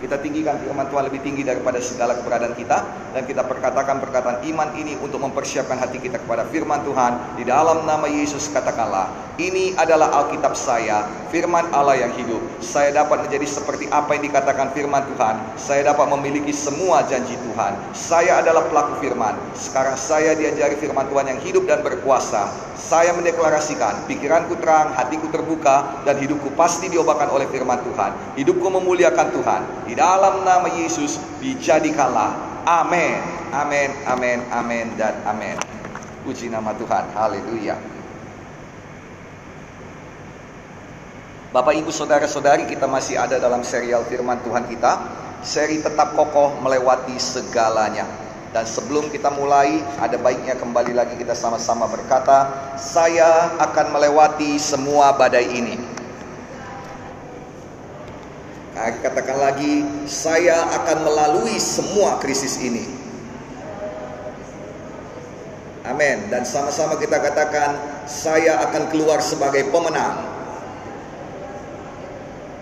Kita tinggikan firman Tuhan lebih tinggi daripada segala keberadaan kita dan kita perkatakan perkataan iman ini untuk mempersiapkan hati kita kepada firman Tuhan. Di dalam nama Yesus katakanlah, ini adalah Alkitab saya, firman Allah yang hidup. Saya dapat menjadi seperti apa yang dikatakan firman Tuhan. Saya dapat memiliki semua janji Tuhan. Saya adalah pelaku firman. Sekarang saya diajari firman Tuhan yang hidup dan berkuasa. Saya mendeklarasikan pikiranku terang, hatiku terbuka dan hidupku pasti diobatkan oleh firman Tuhan. Hidupku memuliakan Tuhan. Di dalam nama Yesus dijadikanlah. Amin. Amin. Amin. Amin dan amin. Puji nama Tuhan. Haleluya. Bapak Ibu Saudara-saudari kita masih ada dalam serial firman Tuhan kita. Seri tetap kokoh melewati segalanya. Dan sebelum kita mulai, ada baiknya kembali lagi kita sama-sama berkata, saya akan melewati semua badai ini. Katakan lagi, saya akan melalui semua krisis ini. Amin. Dan sama-sama kita katakan, saya akan keluar sebagai pemenang.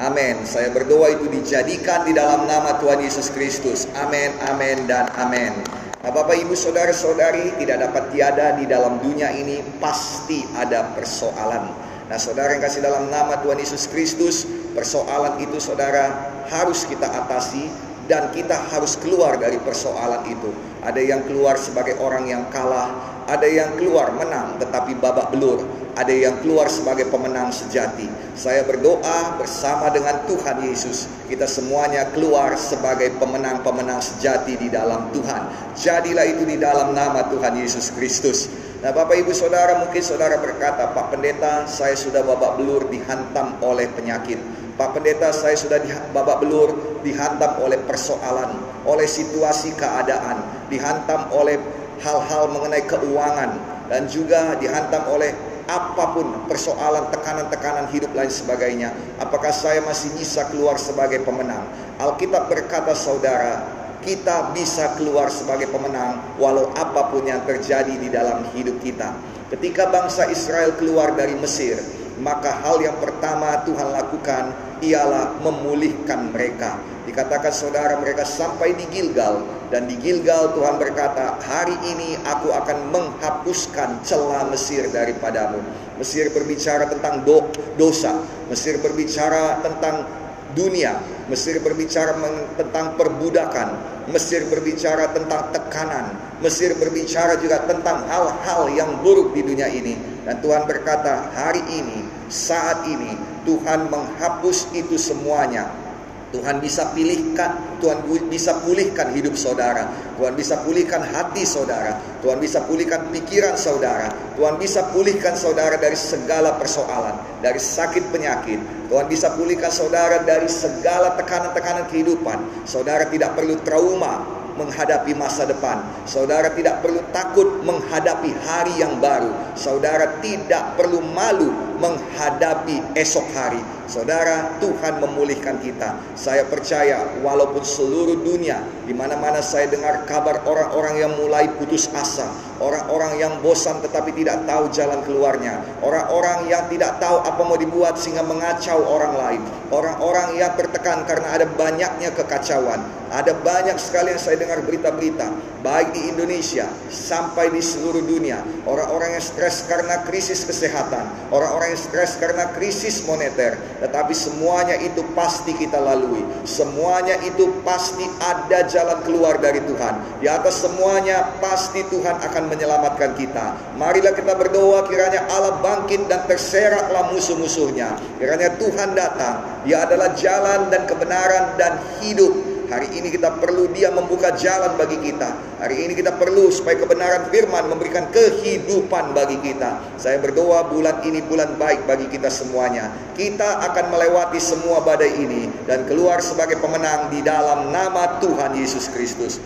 Amin. Saya berdoa itu dijadikan di dalam nama Tuhan Yesus Kristus. Amin, amin, dan amin. Nah, Bapak, Ibu, Saudara-saudari, tidak dapat tiada di dalam dunia ini pasti ada persoalan. Nah saudara yang kasih dalam nama Tuhan Yesus Kristus Persoalan itu saudara harus kita atasi Dan kita harus keluar dari persoalan itu. Ada yang keluar sebagai orang yang kalah Ada yang keluar menang tetapi babak belur Ada yang keluar sebagai pemenang sejati. Saya berdoa bersama dengan Tuhan Yesus Kita semuanya keluar sebagai pemenang-pemenang sejati di dalam Tuhan. Jadilah itu di dalam nama Tuhan Yesus Kristus. Nah Bapak Ibu Saudara mungkin Saudara berkata Pak Pendeta saya sudah babak belur dihantam oleh penyakit Pak Pendeta saya sudah di, babak belur dihantam oleh persoalan Oleh situasi keadaan Dihantam oleh hal-hal mengenai keuangan Dan juga dihantam oleh apa pun persoalan tekanan-tekanan hidup lain sebagainya Apakah saya masih bisa keluar sebagai pemenang Alkitab berkata saudara kita bisa keluar sebagai pemenang walau apa pun yang terjadi di dalam hidup kita. Ketika bangsa Israel keluar dari Mesir, maka hal yang pertama Tuhan lakukan ialah memulihkan mereka. Dikatakan saudara mereka sampai di Gilgal dan di Gilgal Tuhan berkata, "Hari ini aku akan menghapuskan celah Mesir daripadamu." Mesir berbicara tentang do dosa, Mesir berbicara tentang dunia. Mesir berbicara tentang perbudakan. Mesir berbicara tentang tekanan. Mesir berbicara juga tentang hal-hal yang buruk di dunia ini. Dan Tuhan berkata, hari ini, saat ini, Tuhan menghapus itu semuanya Tuhan bisa pilihkan, Tuhan bisa pulihkan hidup saudara. Tuhan bisa pulihkan hati saudara. Tuhan bisa pulihkan pikiran saudara. Tuhan bisa pulihkan saudara dari segala persoalan, dari sakit penyakit. Tuhan bisa pulihkan saudara dari segala tekanan-tekanan kehidupan. Saudara tidak perlu trauma menghadapi masa depan. Saudara tidak perlu takut menghadapi hari yang baru. Saudara tidak perlu malu menghadapi esok hari Saudara, Tuhan memulihkan kita. Saya percaya walaupun seluruh dunia di mana-mana saya dengar kabar orang-orang yang mulai putus asa, orang-orang yang bosan tetapi tidak tahu jalan keluarnya, orang-orang yang tidak tahu apa mau dibuat sehingga mengacau orang lain, orang-orang yang tertekan karena ada banyaknya kekacauan. Ada banyak sekali yang saya dengar berita-berita, baik di Indonesia sampai di seluruh dunia. Orang-orang yang stres karena krisis kesehatan, orang-orang stres karena krisis moneter, tetapi semuanya itu pasti kita lalui. Semuanya itu pasti ada jalan keluar dari Tuhan. Di atas semuanya pasti Tuhan akan menyelamatkan kita. Marilah kita berdoa kiranya Allah bangkit dan terseraklah musuh-musuhnya. Kiranya Tuhan datang. Dia adalah jalan dan kebenaran dan hidup. Hari ini kita perlu dia membuka jalan bagi kita. Hari ini kita perlu supaya kebenaran firman memberikan kehidupan bagi kita. Saya berdoa bulan ini bulan baik bagi kita semuanya. Kita akan melewati semua badai ini dan keluar sebagai pemenang di dalam nama Tuhan Yesus Kristus.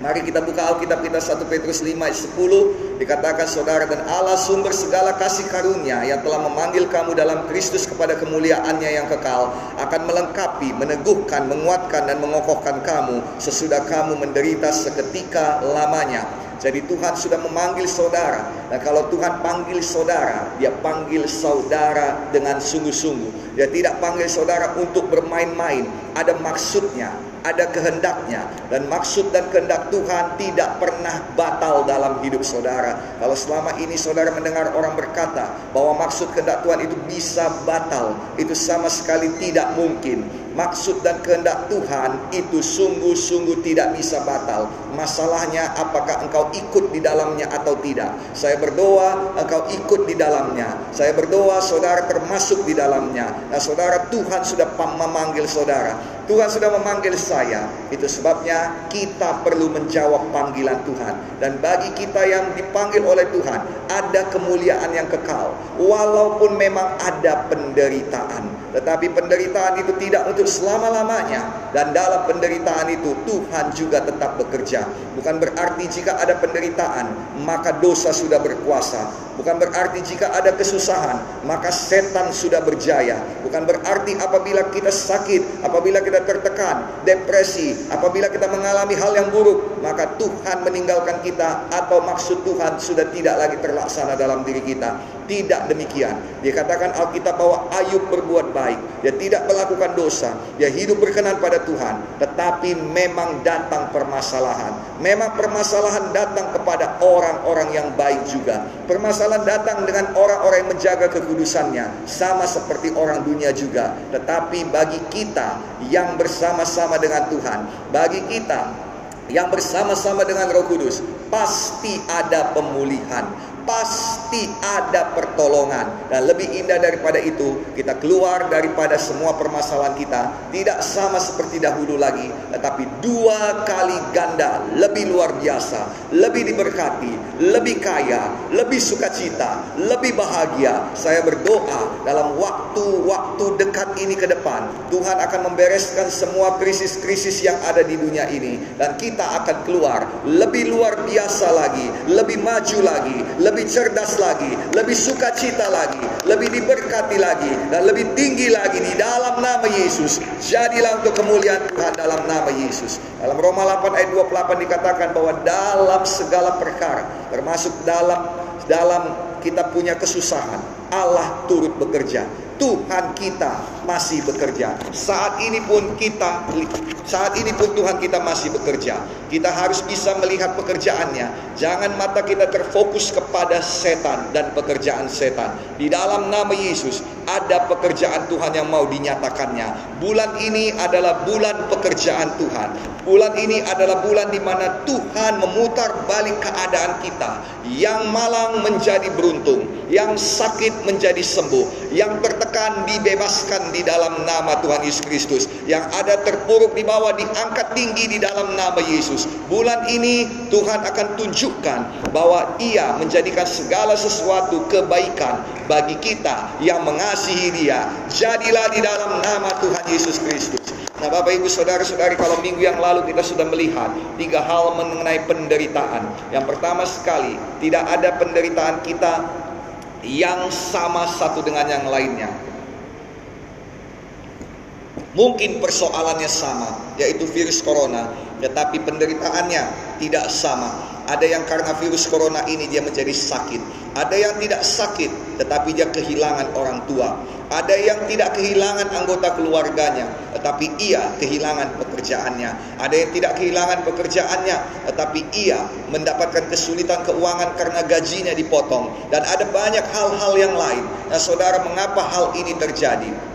Mari kita buka Alkitab kita 1 Petrus 5 ayat 10 dikatakan saudara dan Allah sumber segala kasih karunia yang telah memanggil kamu dalam Kristus kepada kemuliaannya yang kekal akan melengkapi, meneguhkan, menguatkan dan mengokohkan kamu sesudah kamu menderita seketika lamanya Jadi Tuhan sudah memanggil saudara. Dan kalau Tuhan panggil saudara, dia panggil saudara dengan sungguh-sungguh. Dia tidak panggil saudara untuk bermain-main. Ada maksudnya, ada kehendaknya. Dan maksud dan kehendak Tuhan tidak pernah batal dalam hidup saudara. Kalau selama ini saudara mendengar orang berkata bahwa maksud kehendak Tuhan itu bisa batal, itu sama sekali tidak mungkin maksud dan kehendak Tuhan itu sungguh-sungguh tidak bisa batal. Masalahnya apakah engkau ikut di dalamnya atau tidak. Saya berdoa engkau ikut di dalamnya. Saya berdoa saudara termasuk di dalamnya. Nah saudara Tuhan sudah memanggil saudara. Tuhan sudah memanggil saya. Itu sebabnya kita perlu menjawab panggilan Tuhan. Dan bagi kita yang dipanggil oleh Tuhan, ada kemuliaan yang kekal. Walaupun memang ada penderitaan. Tetapi penderitaan itu tidak untuk selama-lamanya. Dan dalam penderitaan itu Tuhan juga tetap bekerja. Bukan berarti jika ada penderitaan, maka dosa sudah berkuasa. Bukan berarti jika ada kesusahan, maka setan sudah berjaya. Bukan berarti apabila kita sakit, apabila kita tertekan, depresi, apabila kita mengalami hal yang buruk, maka Tuhan meninggalkan kita atau maksud Tuhan sudah tidak lagi terlaksana dalam diri kita. Tidak demikian. Dia katakan Alkitab bahwa Ayub berbuat baik. Dia tidak melakukan dosa. Dia hidup berkenan pada Tuhan. Tetapi memang datang permasalahan. Memang permasalahan datang kepada orang-orang yang baik juga. Permasalahan datang dengan orang-orang yang menjaga kekudusannya. Sama seperti orang dunia juga. Tetapi bagi kita yang bersama-sama dengan Tuhan. Bagi kita yang bersama-sama dengan Roh Kudus pasti ada pemulihan pasti ada pertolongan. Dan lebih indah daripada itu kita keluar daripada semua permasalahan kita tidak sama seperti dahulu lagi tetapi dua kali ganda lebih luar biasa lebih diberkati lebih kaya lebih sukacita lebih bahagia saya berdoa dalam waktu-waktu dekat ini ke depan Tuhan akan membereskan semua krisis-krisis yang ada di dunia ini dan kita akan keluar lebih luar biasa lagi lebih maju lagi lebih cerdas lagi, lebih sukacita lagi, lebih diberkati lagi, dan lebih tinggi lagi di dalam nama Yesus. Jadilah untuk kemuliaan Tuhan dalam nama Yesus. Dalam Roma 8 ayat 28 dikatakan bahwa dalam segala perkara, termasuk dalam dalam kita punya kesusahan, Allah turut bekerja. Tuhan kita masih bekerja. Saat ini pun kita saat ini pun Tuhan kita masih bekerja. Kita harus bisa melihat pekerjaannya. Jangan mata kita terfokus kepada setan dan pekerjaan setan. Di dalam nama Yesus ada pekerjaan Tuhan yang mau dinyatakannya. Bulan ini adalah bulan pekerjaan Tuhan. Bulan ini adalah bulan di mana Tuhan memutar balik keadaan kita. Yang malang menjadi beruntung, yang sakit menjadi sembuh, yang tertekan dibebaskan di dalam nama Tuhan Yesus Kristus, yang ada terpuruk di bawah diangkat tinggi di dalam nama Yesus. Bulan ini Tuhan akan tunjukkan bahwa Ia menjadikan segala sesuatu kebaikan bagi kita yang mengasihi Dia. Jadilah di dalam nama Tuhan Yesus Kristus. Nah Bapak Ibu Saudara-saudari kalau minggu yang lalu kita sudah melihat tiga hal mengenai penderitaan. Yang pertama sekali, tidak ada penderitaan kita yang sama satu dengan yang lainnya. Mungkin persoalannya sama, yaitu virus corona, tetapi penderitaannya tidak sama. Ada yang karena virus corona ini dia menjadi sakit. Ada yang tidak sakit, tetapi dia kehilangan orang tua. Ada yang tidak kehilangan anggota keluarganya, tetapi ia kehilangan pekerjaannya. Ada yang tidak kehilangan pekerjaannya, tetapi ia mendapatkan kesulitan keuangan karena gajinya dipotong. Dan ada banyak hal-hal yang lain. Nah, saudara, mengapa hal ini terjadi?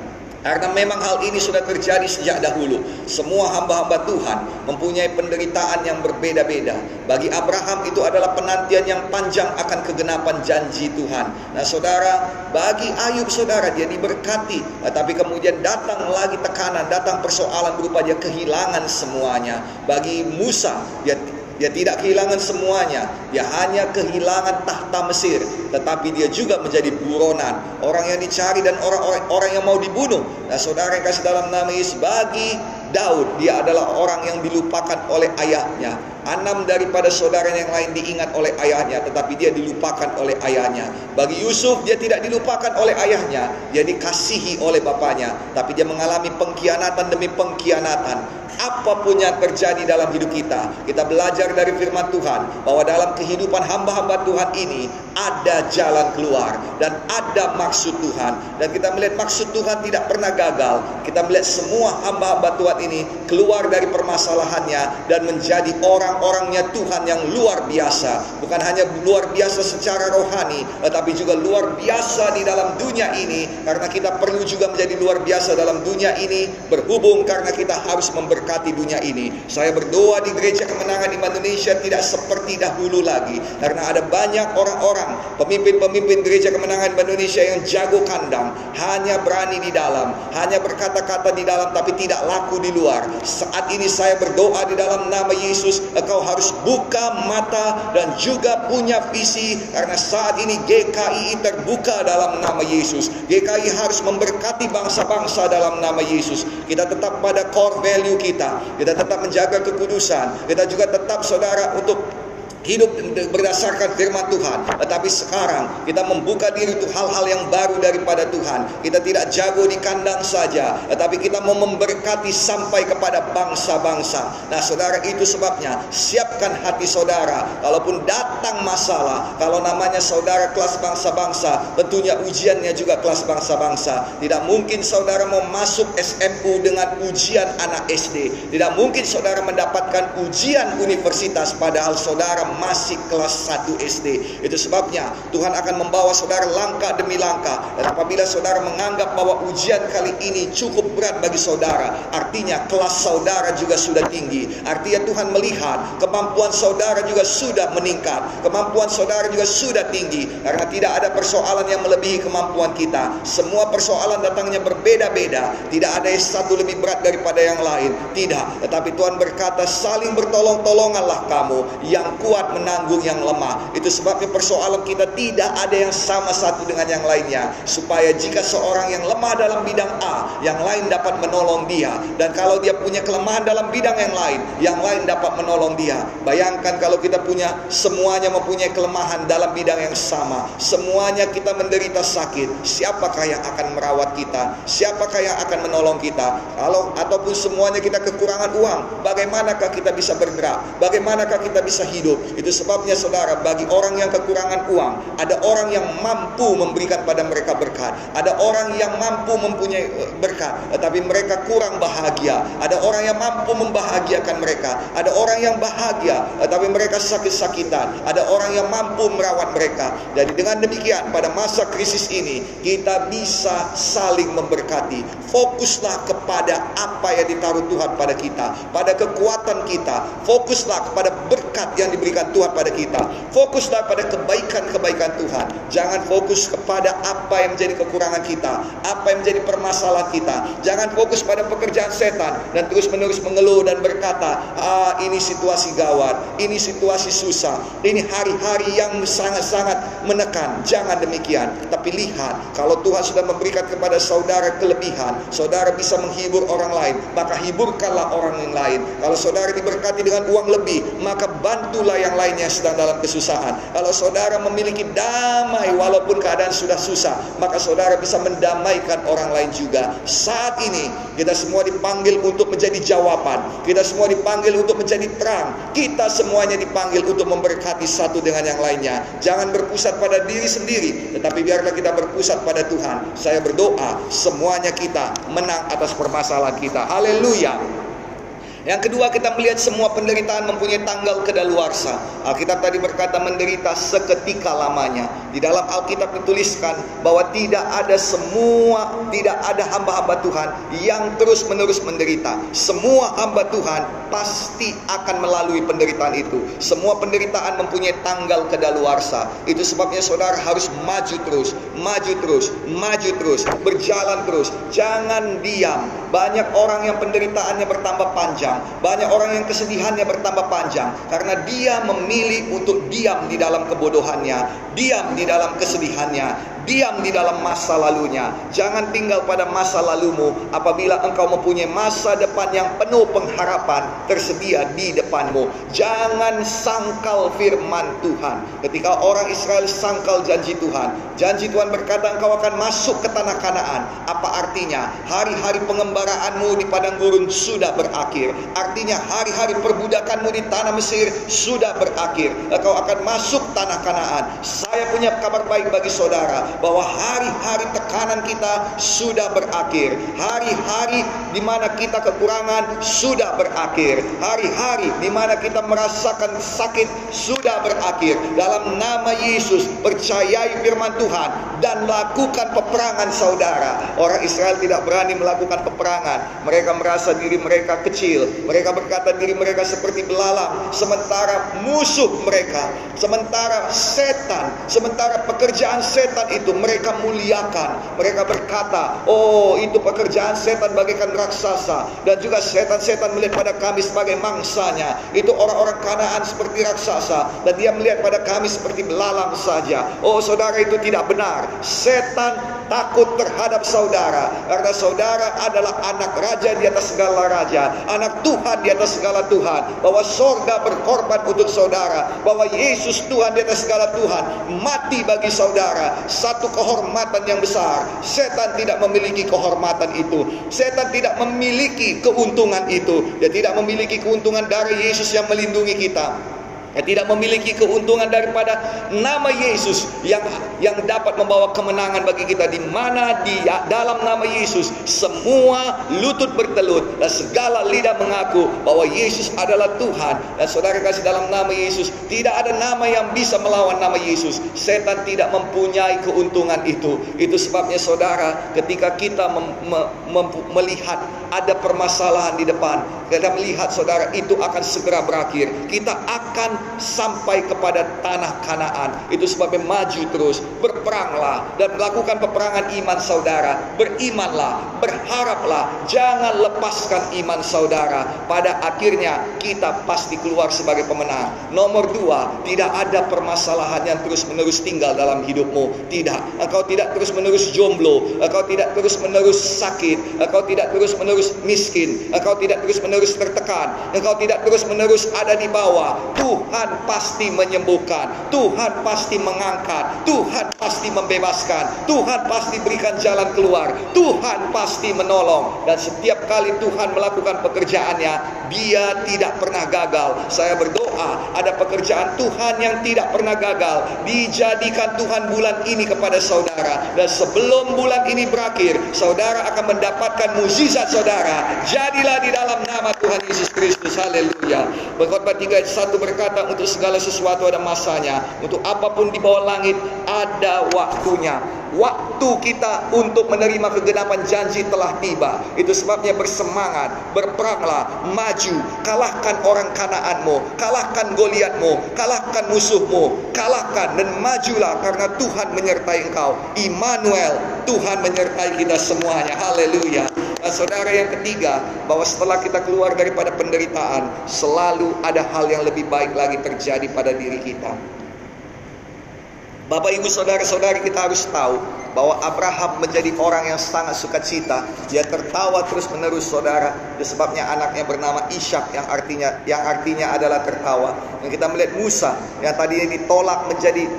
Karena memang hal ini sudah terjadi sejak dahulu. Semua hamba-hamba Tuhan mempunyai penderitaan yang berbeda-beda. Bagi Abraham itu adalah penantian yang panjang akan kegenapan janji Tuhan. Nah saudara, bagi Ayub saudara dia diberkati. Tapi kemudian datang lagi tekanan, datang persoalan berupa dia kehilangan semuanya. Bagi Musa, dia dia tidak kehilangan semuanya. Dia hanya kehilangan tahta Mesir. Tetapi dia juga menjadi buronan. Orang yang dicari dan orang-orang orang yang mau dibunuh. Nah saudara yang kasih dalam nama Yesus. Bagi Daud, dia adalah orang yang dilupakan oleh ayahnya. Enam daripada saudara yang lain diingat oleh ayahnya, tetapi dia dilupakan oleh ayahnya. Bagi Yusuf, dia tidak dilupakan oleh ayahnya, dia dikasihi oleh bapaknya, tapi dia mengalami pengkhianatan demi pengkhianatan apa pun yang terjadi dalam hidup kita, kita belajar dari firman Tuhan bahwa dalam kehidupan hamba-hamba Tuhan ini ada jalan keluar dan ada maksud Tuhan dan kita melihat maksud Tuhan tidak pernah gagal. Kita melihat semua hamba-hamba Tuhan ini keluar dari permasalahannya dan menjadi orang-orangnya Tuhan yang luar biasa. Bukan hanya luar biasa secara rohani, tetapi juga luar biasa di dalam dunia ini karena kita perlu juga menjadi luar biasa dalam dunia ini berhubung karena kita harus memberkati dunia ini. Saya berdoa di gereja kemenangan di Indonesia tidak seperti dahulu lagi. Karena ada banyak orang-orang, pemimpin-pemimpin gereja kemenangan di Indonesia yang jago kandang. Hanya berani di dalam, hanya berkata-kata di dalam tapi tidak laku di luar. Saat ini saya berdoa di dalam nama Yesus, engkau harus buka mata dan juga punya visi. Karena saat ini GKI terbuka dalam nama Yesus. GKI harus memberkati bangsa-bangsa dalam nama Yesus. Kita tetap pada core value kita. Kita tetap menjaga kekudusan. Kita juga tetap saudara untuk hidup berdasarkan firman Tuhan. Tetapi sekarang kita membuka diri untuk hal-hal yang baru daripada Tuhan. Kita tidak jago di kandang saja, tetapi kita mau memberkati sampai kepada bangsa-bangsa. Nah, saudara itu sebabnya siapkan hati saudara. Kalaupun datang masalah, kalau namanya saudara kelas bangsa-bangsa, tentunya ujiannya juga kelas bangsa-bangsa. Tidak mungkin saudara mau masuk SMU dengan ujian anak SD. Tidak mungkin saudara mendapatkan ujian universitas padahal saudara masih kelas 1 SD. Itu sebabnya Tuhan akan membawa saudara langkah demi langkah. Dan apabila saudara menganggap bahwa ujian kali ini cukup berat bagi saudara, artinya kelas saudara juga sudah tinggi. Artinya Tuhan melihat kemampuan saudara juga sudah meningkat. Kemampuan saudara juga sudah tinggi. Karena tidak ada persoalan yang melebihi kemampuan kita. Semua persoalan datangnya berbeda-beda. Tidak ada yang satu lebih berat daripada yang lain. Tidak. Tetapi Tuhan berkata saling bertolong-tolonganlah kamu. Yang kuat kuat menanggung yang lemah. Itu sebabnya persoalan kita tidak ada yang sama satu dengan yang lainnya. Supaya jika seorang yang lemah dalam bidang A, yang lain dapat menolong dia. Dan kalau dia punya kelemahan dalam bidang yang lain, yang lain dapat menolong dia. Bayangkan kalau kita punya semuanya mempunyai kelemahan dalam bidang yang sama. Semuanya kita menderita sakit. Siapakah yang akan merawat kita? Siapakah yang akan menolong kita? Kalau ataupun semuanya kita kekurangan uang, bagaimanakah kita bisa bergerak? Bagaimanakah kita bisa hidup? Itu sebabnya saudara, bagi orang yang kekurangan uang, ada orang yang mampu memberikan pada mereka berkat. Ada orang yang mampu mempunyai eh, berkat, tetapi mereka kurang bahagia. Ada orang yang mampu membahagiakan mereka. Ada orang yang bahagia, tetapi mereka sakit-sakitan. Ada orang yang mampu merawat mereka. Jadi dengan demikian, pada masa krisis ini, kita bisa saling memberkati. Fokuslah kepada apa yang ditaruh Tuhan pada kita, pada kekuatan kita. Fokuslah kepada berkat yang diberikan kebaikan Tuhan pada kita. Fokuslah pada kebaikan-kebaikan Tuhan. Jangan fokus kepada apa yang menjadi kekurangan kita, apa yang menjadi permasalahan kita. Jangan fokus pada pekerjaan setan dan terus-menerus mengeluh dan berkata, "Ah, ini situasi gawat, ini situasi susah, ini hari-hari yang sangat-sangat menekan." Jangan demikian, tapi lihat kalau Tuhan sudah memberikan kepada saudara kelebihan, saudara bisa menghibur orang lain, maka hiburkanlah orang yang lain. Kalau saudara diberkati dengan uang lebih, maka bantulah yang lainnya sedang dalam kesusahan. Kalau saudara memiliki damai walaupun keadaan sudah susah, maka saudara bisa mendamaikan orang lain juga. Saat ini kita semua dipanggil untuk menjadi jawaban. Kita semua dipanggil untuk menjadi terang. Kita semuanya dipanggil untuk memberkati satu dengan yang lainnya. Jangan berpusat pada diri sendiri, tetapi biarlah kita berpusat pada Tuhan. Saya berdoa semuanya kita menang atas permasalahan kita. Haleluya. Yang kedua kita melihat semua penderitaan mempunyai tanggal kedaluarsa. Alkitab tadi berkata menderita seketika lamanya. Di dalam Alkitab dituliskan bahwa tidak ada semua, tidak ada hamba-hamba Tuhan yang terus-menerus menderita. Semua hamba Tuhan pasti akan melalui penderitaan itu. Semua penderitaan mempunyai tanggal kedaluarsa. Itu sebabnya saudara harus maju terus, maju terus, maju terus, berjalan terus. Jangan diam. Banyak orang yang penderitaannya bertambah panjang banyak orang yang kesedihannya bertambah panjang karena dia memilih untuk diam di dalam kebodohannya, diam di dalam kesedihannya, diam di dalam masa lalunya. Jangan tinggal pada masa lalumu apabila engkau mempunyai masa depan yang penuh pengharapan tersedia di depanmu. Jangan sangkal firman Tuhan. Ketika orang Israel sangkal janji Tuhan, janji Tuhan berkata engkau akan masuk ke tanah Kanaan. Apa artinya? Hari-hari pengembaraanmu di padang gurun sudah berakhir. Artinya hari-hari perbudakanmu di tanah Mesir sudah berakhir. Engkau akan masuk tanah Kanaan. Saya punya kabar baik bagi saudara bahwa hari-hari tekanan kita sudah berakhir. Hari-hari di mana kita kekurangan sudah berakhir. Hari-hari di mana kita merasakan sakit sudah berakhir. Dalam nama Yesus, percayai firman Tuhan dan lakukan peperangan saudara. Orang Israel tidak berani melakukan peperangan. Mereka merasa diri mereka kecil. Mereka berkata diri mereka seperti belalang. Sementara musuh mereka, sementara setan, sementara pekerjaan setan itu mereka muliakan. Mereka berkata, "Oh, itu pekerjaan setan bagaikan raksasa." Dan juga setan-setan melihat pada kami sebagai mangsanya. Itu orang-orang Kanaan seperti raksasa dan dia melihat pada kami seperti belalang saja. Oh, saudara itu tidak benar. Setan takut terhadap saudara karena saudara adalah anak raja di atas segala raja, anak Tuhan di atas segala Tuhan. Bahwa sorga berkorban untuk saudara, bahwa Yesus Tuhan di atas segala Tuhan mati bagi saudara satu kehormatan yang besar. Setan tidak memiliki kehormatan itu. Setan tidak memiliki keuntungan itu. Dia tidak memiliki keuntungan dari Yesus yang melindungi kita yang tidak memiliki keuntungan daripada nama Yesus yang yang dapat membawa kemenangan bagi kita di mana di dalam nama Yesus. Semua lutut bertelut dan segala lidah mengaku bahwa Yesus adalah Tuhan. Dan saudara kasih dalam nama Yesus tidak ada nama yang bisa melawan nama Yesus. Setan tidak mempunyai keuntungan itu. Itu sebabnya saudara ketika kita mem, mem, melihat ada permasalahan di depan kita melihat saudara itu akan segera berakhir. Kita akan sampai kepada tanah Kanaan. Itu sebabnya maju terus, berperanglah dan melakukan peperangan iman saudara. Berimanlah, berharaplah, jangan lepaskan iman saudara. Pada akhirnya kita pasti keluar sebagai pemenang. Nomor dua, tidak ada permasalahan yang terus-menerus tinggal dalam hidupmu. Tidak, engkau tidak terus-menerus jomblo, engkau tidak terus-menerus sakit, engkau tidak terus-menerus miskin, engkau tidak terus-menerus tertekan, engkau tidak terus-menerus ada di bawah. Tuhan Tuhan pasti menyembuhkan, Tuhan pasti mengangkat, Tuhan pasti membebaskan, Tuhan pasti berikan jalan keluar, Tuhan pasti menolong. Dan setiap kali Tuhan melakukan pekerjaannya, dia tidak pernah gagal. Saya berdoa ada pekerjaan Tuhan yang tidak pernah gagal. Dijadikan Tuhan bulan ini kepada saudara. Dan sebelum bulan ini berakhir, saudara akan mendapatkan mukjizat saudara. Jadilah di dalam nama Tuhan Yesus Kristus. Haleluya. Berkhotbah 3 1 berkata untuk segala sesuatu ada masanya. Untuk apa pun di bawah langit ada waktunya. Waktu kita untuk menerima kegenapan janji telah tiba. Itu sebabnya bersemangat, berperanglah, maju, kalahkan orang Kanaanmu, kalahkan Goliatmu, kalahkan musuhmu, kalahkan dan majulah karena Tuhan menyertai engkau. Immanuel, Tuhan menyertai kita semuanya. Haleluya. Nah, saudara yang ketiga, bahwa setelah kita keluar daripada penderitaan, selalu ada hal yang lebih baik lagi terjadi pada diri kita. Bapak ibu saudara-saudari kita harus tahu bahwa Abraham menjadi orang yang sangat sukacita. Dia tertawa terus menerus saudara. Disebabnya anaknya bernama Ishak yang artinya yang artinya adalah tertawa. Dan kita melihat Musa yang tadinya ditolak menjadi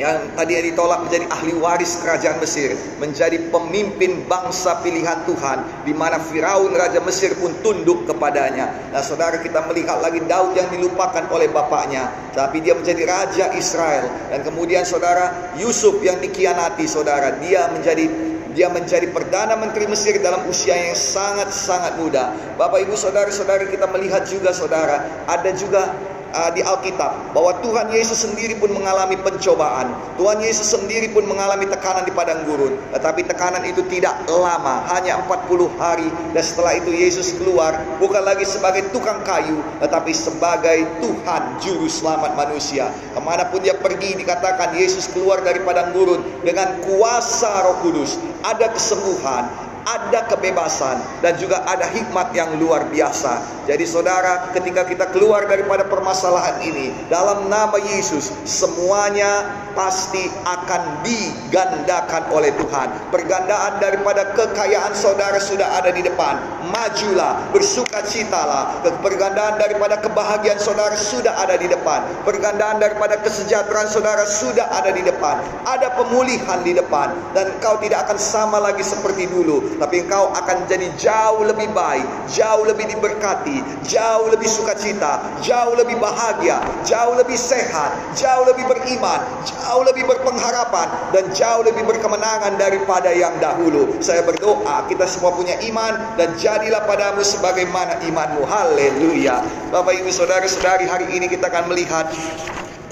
yang tadi ditolak menjadi ahli waris kerajaan Mesir, menjadi pemimpin bangsa pilihan Tuhan, di mana Firaun raja Mesir pun tunduk kepadanya. Nah, saudara kita melihat lagi Daud yang dilupakan oleh bapaknya, tapi dia menjadi raja Israel. Dan kemudian saudara Yusuf yang dikhianati, saudara dia menjadi dia menjadi perdana menteri Mesir dalam usia yang sangat-sangat muda. Bapak Ibu saudara-saudari kita melihat juga saudara, ada juga uh, di Alkitab bahwa Tuhan Yesus sendiri pun mengalami pencobaan. Tuhan Yesus sendiri pun mengalami tekanan di padang gurun. Tetapi tekanan itu tidak lama, hanya 40 hari dan setelah itu Yesus keluar bukan lagi sebagai tukang kayu, tetapi sebagai Tuhan juru selamat manusia. Ke mana pun dia pergi dikatakan Yesus keluar dari padang gurun dengan kuasa Roh Kudus. Ada kesembuhan, ada kebebasan dan juga ada hikmat yang luar biasa. Jadi saudara, ketika kita keluar daripada permasalahan ini dalam nama Yesus, semuanya pasti akan digandakan oleh Tuhan. Pergandaan daripada kekayaan saudara sudah ada di depan. Majulah, bersukacitalah. Pergandaan daripada kebahagiaan saudara sudah ada di depan. Pergandaan daripada kesejahteraan saudara sudah ada di depan. Ada pemulihan di depan dan kau tidak akan sama lagi seperti dulu tapi engkau akan jadi jauh lebih baik, jauh lebih diberkati, jauh lebih sukacita, jauh lebih bahagia, jauh lebih sehat, jauh lebih beriman, jauh lebih berpengharapan dan jauh lebih berkemenangan daripada yang dahulu. Saya berdoa kita semua punya iman dan jadilah padamu sebagaimana imanmu. Haleluya. Bapak Ibu Saudara-saudari, hari ini kita akan melihat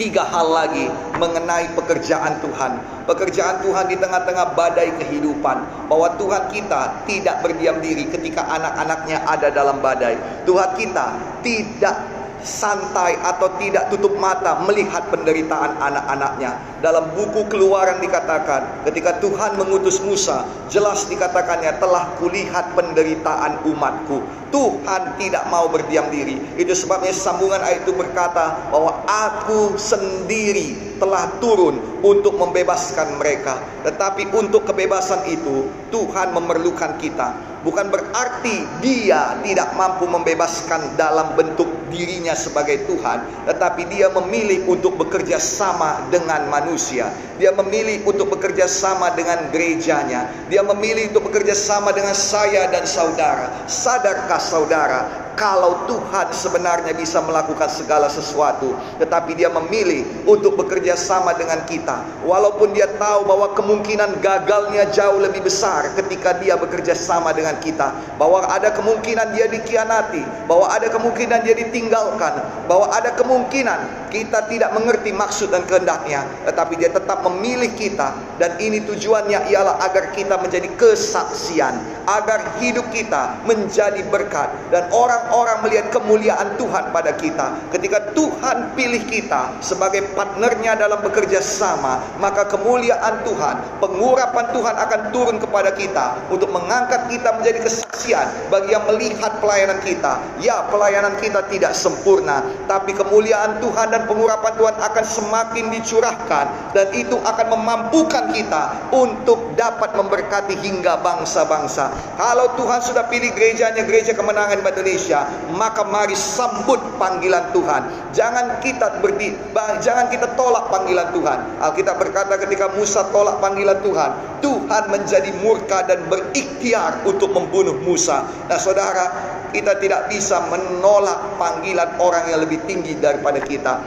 tiga hal lagi mengenai pekerjaan Tuhan. Pekerjaan Tuhan di tengah-tengah badai kehidupan. Bahwa Tuhan kita tidak berdiam diri ketika anak-anaknya ada dalam badai. Tuhan kita tidak santai atau tidak tutup mata melihat penderitaan anak-anaknya. Dalam buku keluaran dikatakan, ketika Tuhan mengutus Musa, jelas dikatakannya telah kulihat penderitaan umatku. Tuhan tidak mau berdiam diri. Itu sebabnya sambungan ayat itu berkata bahwa aku sendiri telah turun untuk membebaskan mereka. Tetapi untuk kebebasan itu Tuhan memerlukan kita. Bukan berarti dia tidak mampu membebaskan dalam bentuk dirinya sebagai Tuhan, tetapi dia memilih untuk bekerja sama dengan manusia. Dia memilih untuk bekerja sama dengan gerejanya. Dia memilih untuk bekerja sama dengan saya dan saudara. Sadarkah saudara kalau Tuhan sebenarnya bisa melakukan segala sesuatu, tetapi Dia memilih untuk bekerja sama dengan kita, walaupun Dia tahu bahwa kemungkinan gagalnya jauh lebih besar ketika Dia bekerja sama dengan kita, bahwa ada kemungkinan Dia dikhianati, bahwa ada kemungkinan Dia ditinggalkan, bahwa ada kemungkinan kita tidak mengerti maksud dan kehendaknya, tetapi Dia tetap memilih kita, dan ini tujuannya ialah agar kita menjadi kesaksian, agar hidup kita menjadi berkat, dan orang orang melihat kemuliaan Tuhan pada kita. Ketika Tuhan pilih kita sebagai partnernya dalam bekerja sama, maka kemuliaan Tuhan, pengurapan Tuhan akan turun kepada kita untuk mengangkat kita menjadi kesaksian bagi yang melihat pelayanan kita. Ya, pelayanan kita tidak sempurna, tapi kemuliaan Tuhan dan pengurapan Tuhan akan semakin dicurahkan dan itu akan memampukan kita untuk dapat memberkati hingga bangsa-bangsa. Kalau Tuhan sudah pilih gerejanya gereja kemenangan Indonesia, maka mari sambut panggilan Tuhan. Jangan kita berdi, jangan kita tolak panggilan Tuhan. Alkitab berkata ketika Musa tolak panggilan Tuhan, Tuhan menjadi murka dan berikhtiar untuk membunuh Musa. Nah, saudara, kita tidak bisa menolak panggilan orang yang lebih tinggi daripada kita.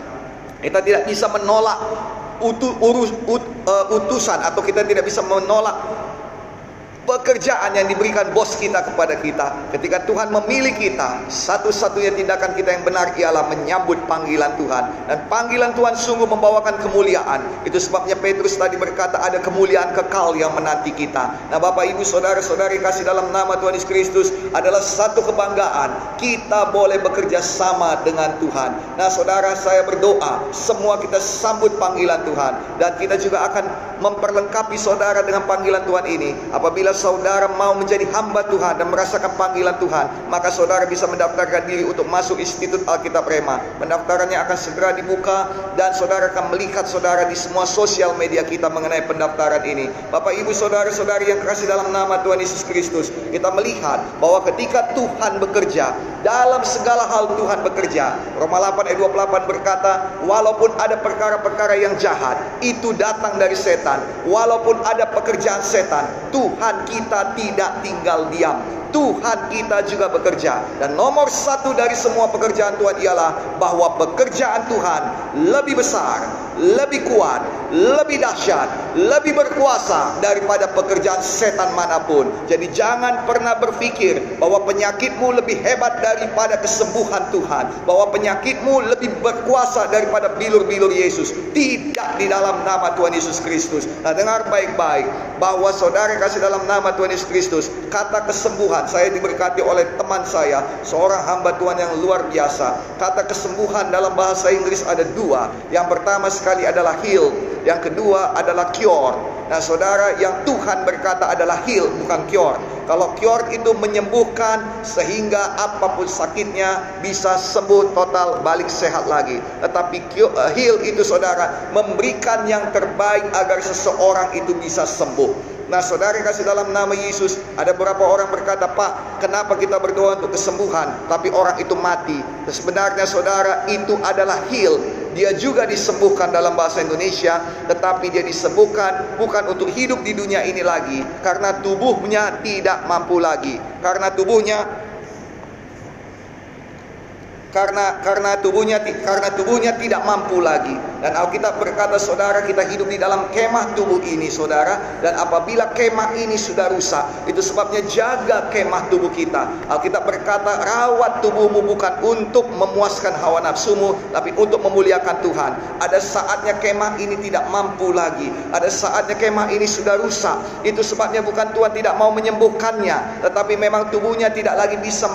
Kita tidak bisa menolak utu, urus, ut, uh, utusan atau kita tidak bisa menolak pekerjaan yang diberikan bos kita kepada kita. Ketika Tuhan memilih kita, satu-satunya tindakan kita yang benar ialah menyambut panggilan Tuhan. Dan panggilan Tuhan sungguh membawakan kemuliaan. Itu sebabnya Petrus tadi berkata ada kemuliaan kekal yang menanti kita. Nah Bapak Ibu Saudara-saudari kasih dalam nama Tuhan Yesus Kristus adalah satu kebanggaan. Kita boleh bekerja sama dengan Tuhan. Nah saudara saya berdoa semua kita sambut panggilan Tuhan. Dan kita juga akan memperlengkapi saudara dengan panggilan Tuhan ini. Apabila saudara mau menjadi hamba Tuhan dan merasakan panggilan Tuhan, maka saudara bisa mendaftarkan diri untuk masuk Institut Alkitab Rema. Pendaftarannya akan segera dibuka dan saudara akan melihat saudara di semua sosial media kita mengenai pendaftaran ini. Bapak Ibu saudara-saudari yang kasih dalam nama Tuhan Yesus Kristus, kita melihat bahwa ketika Tuhan bekerja, dalam segala hal Tuhan bekerja. Roma 8 ayat 28 berkata, walaupun ada perkara-perkara yang jahat, itu datang dari setan. Walaupun ada pekerjaan setan, Tuhan kita tidak tinggal diam. Tuhan kita juga bekerja. Dan nomor satu dari semua pekerjaan Tuhan ialah bahwa pekerjaan Tuhan lebih besar, lebih kuat, lebih dahsyat, lebih berkuasa daripada pekerjaan setan mana pun. Jadi jangan pernah berpikir bahwa penyakitmu lebih hebat daripada kesembuhan Tuhan. Bahwa penyakitmu lebih berkuasa daripada bilur-bilur Yesus. Tidak di dalam nama Tuhan Yesus Kristus. Nah dengar baik-baik bahwa saudara kasih dalam nama Tuhan Yesus Kristus. Kata kesembuhan saya diberkati oleh teman saya. Seorang hamba Tuhan yang luar biasa. Kata kesembuhan dalam bahasa Inggris ada dua. Yang pertama sekali adalah heal, yang kedua adalah cure. Nah saudara yang Tuhan berkata adalah heal bukan cure. Kalau cure itu menyembuhkan sehingga apa pun sakitnya bisa sembuh total balik sehat lagi. Tetapi uh, heal itu saudara memberikan yang terbaik agar seseorang itu bisa sembuh. Nah saudara kasih dalam nama Yesus Ada beberapa orang berkata Pak kenapa kita berdoa untuk kesembuhan Tapi orang itu mati? Sebenarnya saudara itu adalah heal. Dia juga disembuhkan dalam bahasa Indonesia, tetapi dia disembuhkan bukan untuk hidup di dunia ini lagi, karena tubuhnya tidak mampu lagi, karena tubuhnya karena karena tubuhnya karena tubuhnya tidak mampu lagi. Dan Alkitab berkata saudara kita hidup di dalam kemah tubuh ini saudara. Dan apabila kemah ini sudah rusak itu sebabnya jaga kemah tubuh kita. Alkitab berkata rawat tubuhmu bukan untuk memuaskan hawa nafsumu tapi untuk memuliakan Tuhan. Ada saatnya kemah ini tidak mampu lagi. Ada saatnya kemah ini sudah rusak. Itu sebabnya bukan Tuhan tidak mau menyembuhkannya. Tetapi memang tubuhnya tidak lagi bisa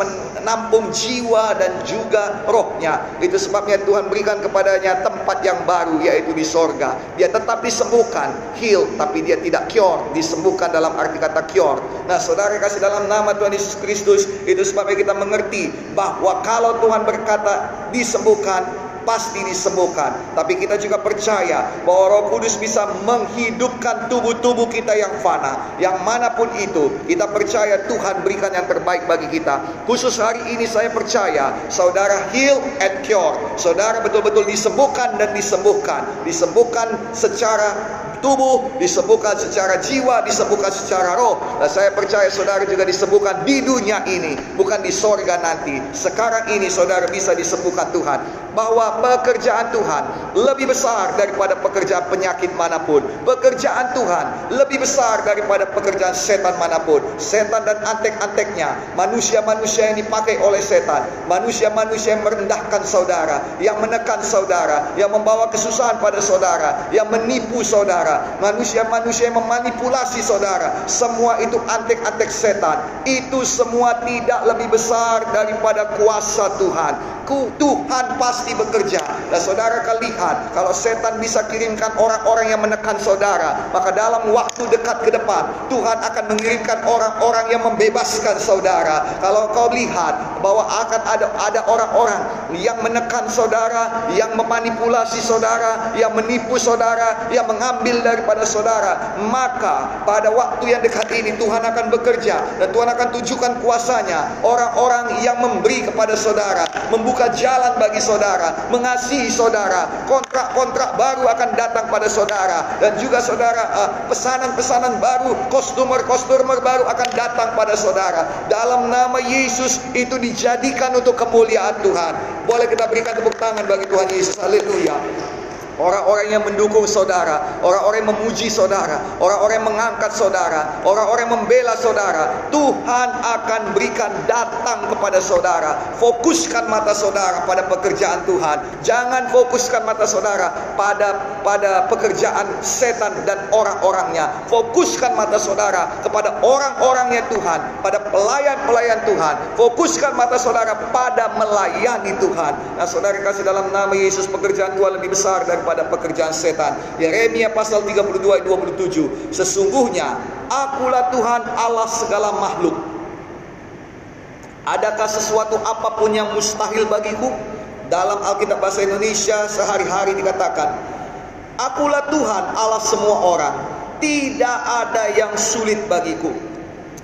menampung jiwa dan juga rohnya. Itu sebabnya Tuhan berikan kepadanya tempat yang baru yaitu di sorga. Dia tetap disembuhkan, heal, tapi dia tidak cure, disembuhkan dalam arti kata cure. Nah saudara kasih dalam nama Tuhan Yesus Kristus, itu sebabnya kita mengerti bahwa kalau Tuhan berkata disembuhkan, pasti disembuhkan. Tapi kita juga percaya bahwa Roh Kudus bisa menghidupkan tubuh-tubuh kita yang fana, yang mana pun itu. Kita percaya Tuhan berikan yang terbaik bagi kita. Khusus hari ini saya percaya saudara heal and cure. Saudara betul-betul disembuhkan dan disembuhkan. Disembuhkan secara tubuh, disembuhkan secara jiwa, disembuhkan secara roh. Dan saya percaya saudara juga disembuhkan di dunia ini, bukan di sorga nanti. Sekarang ini saudara bisa disembuhkan Tuhan. Bahwa pekerjaan Tuhan lebih besar daripada pekerjaan penyakit mana pun. Pekerjaan Tuhan lebih besar daripada pekerjaan setan mana pun. Setan dan antek-anteknya, manusia-manusia yang dipakai oleh setan, manusia-manusia yang merendahkan saudara, yang menekan saudara, yang membawa kesusahan pada saudara, yang menipu saudara saudara, manusia-manusia yang memanipulasi saudara, semua itu antek-antek setan. Itu semua tidak lebih besar daripada kuasa Tuhan. Tuhan pasti bekerja. Dan saudara akan lihat, kalau setan bisa kirimkan orang-orang yang menekan saudara, maka dalam waktu dekat ke depan, Tuhan akan mengirimkan orang-orang yang membebaskan saudara. Kalau kau lihat bahwa akan ada ada orang-orang yang menekan saudara, yang memanipulasi saudara, yang menipu saudara, yang mengambil daripada saudara, maka pada waktu yang dekat ini Tuhan akan bekerja dan Tuhan akan tunjukkan kuasanya. Orang-orang yang memberi kepada saudara, membuka jalan bagi saudara, mengasihi saudara, kontrak-kontrak baru akan datang pada saudara dan juga saudara uh, pesanan-pesanan baru, kostumer-kostumer baru akan datang pada saudara. Dalam nama Yesus itu dijadikan untuk kemuliaan Tuhan. Boleh kita berikan tepuk tangan bagi Tuhan Yesus. Haleluya. Orang-orang yang mendukung saudara, orang-orang yang memuji saudara, orang-orang yang mengangkat saudara, orang-orang yang membela saudara, Tuhan akan berikan datang kepada saudara. Fokuskan mata saudara pada pekerjaan Tuhan. Jangan fokuskan mata saudara pada pada pekerjaan setan dan orang-orangnya. Fokuskan mata saudara kepada orang-orangnya Tuhan, pada pelayan-pelayan Tuhan. Fokuskan mata saudara pada melayani Tuhan. Nah, saudara kasih dalam nama Yesus pekerjaan Tuhan lebih besar dari pada pekerjaan setan. Yeremia pasal 32 ayat 27. Sesungguhnya akulah Tuhan Allah segala makhluk. Adakah sesuatu apa pun yang mustahil bagiku? Dalam Alkitab bahasa Indonesia sehari-hari dikatakan, Akulah Tuhan Allah semua orang. Tidak ada yang sulit bagiku.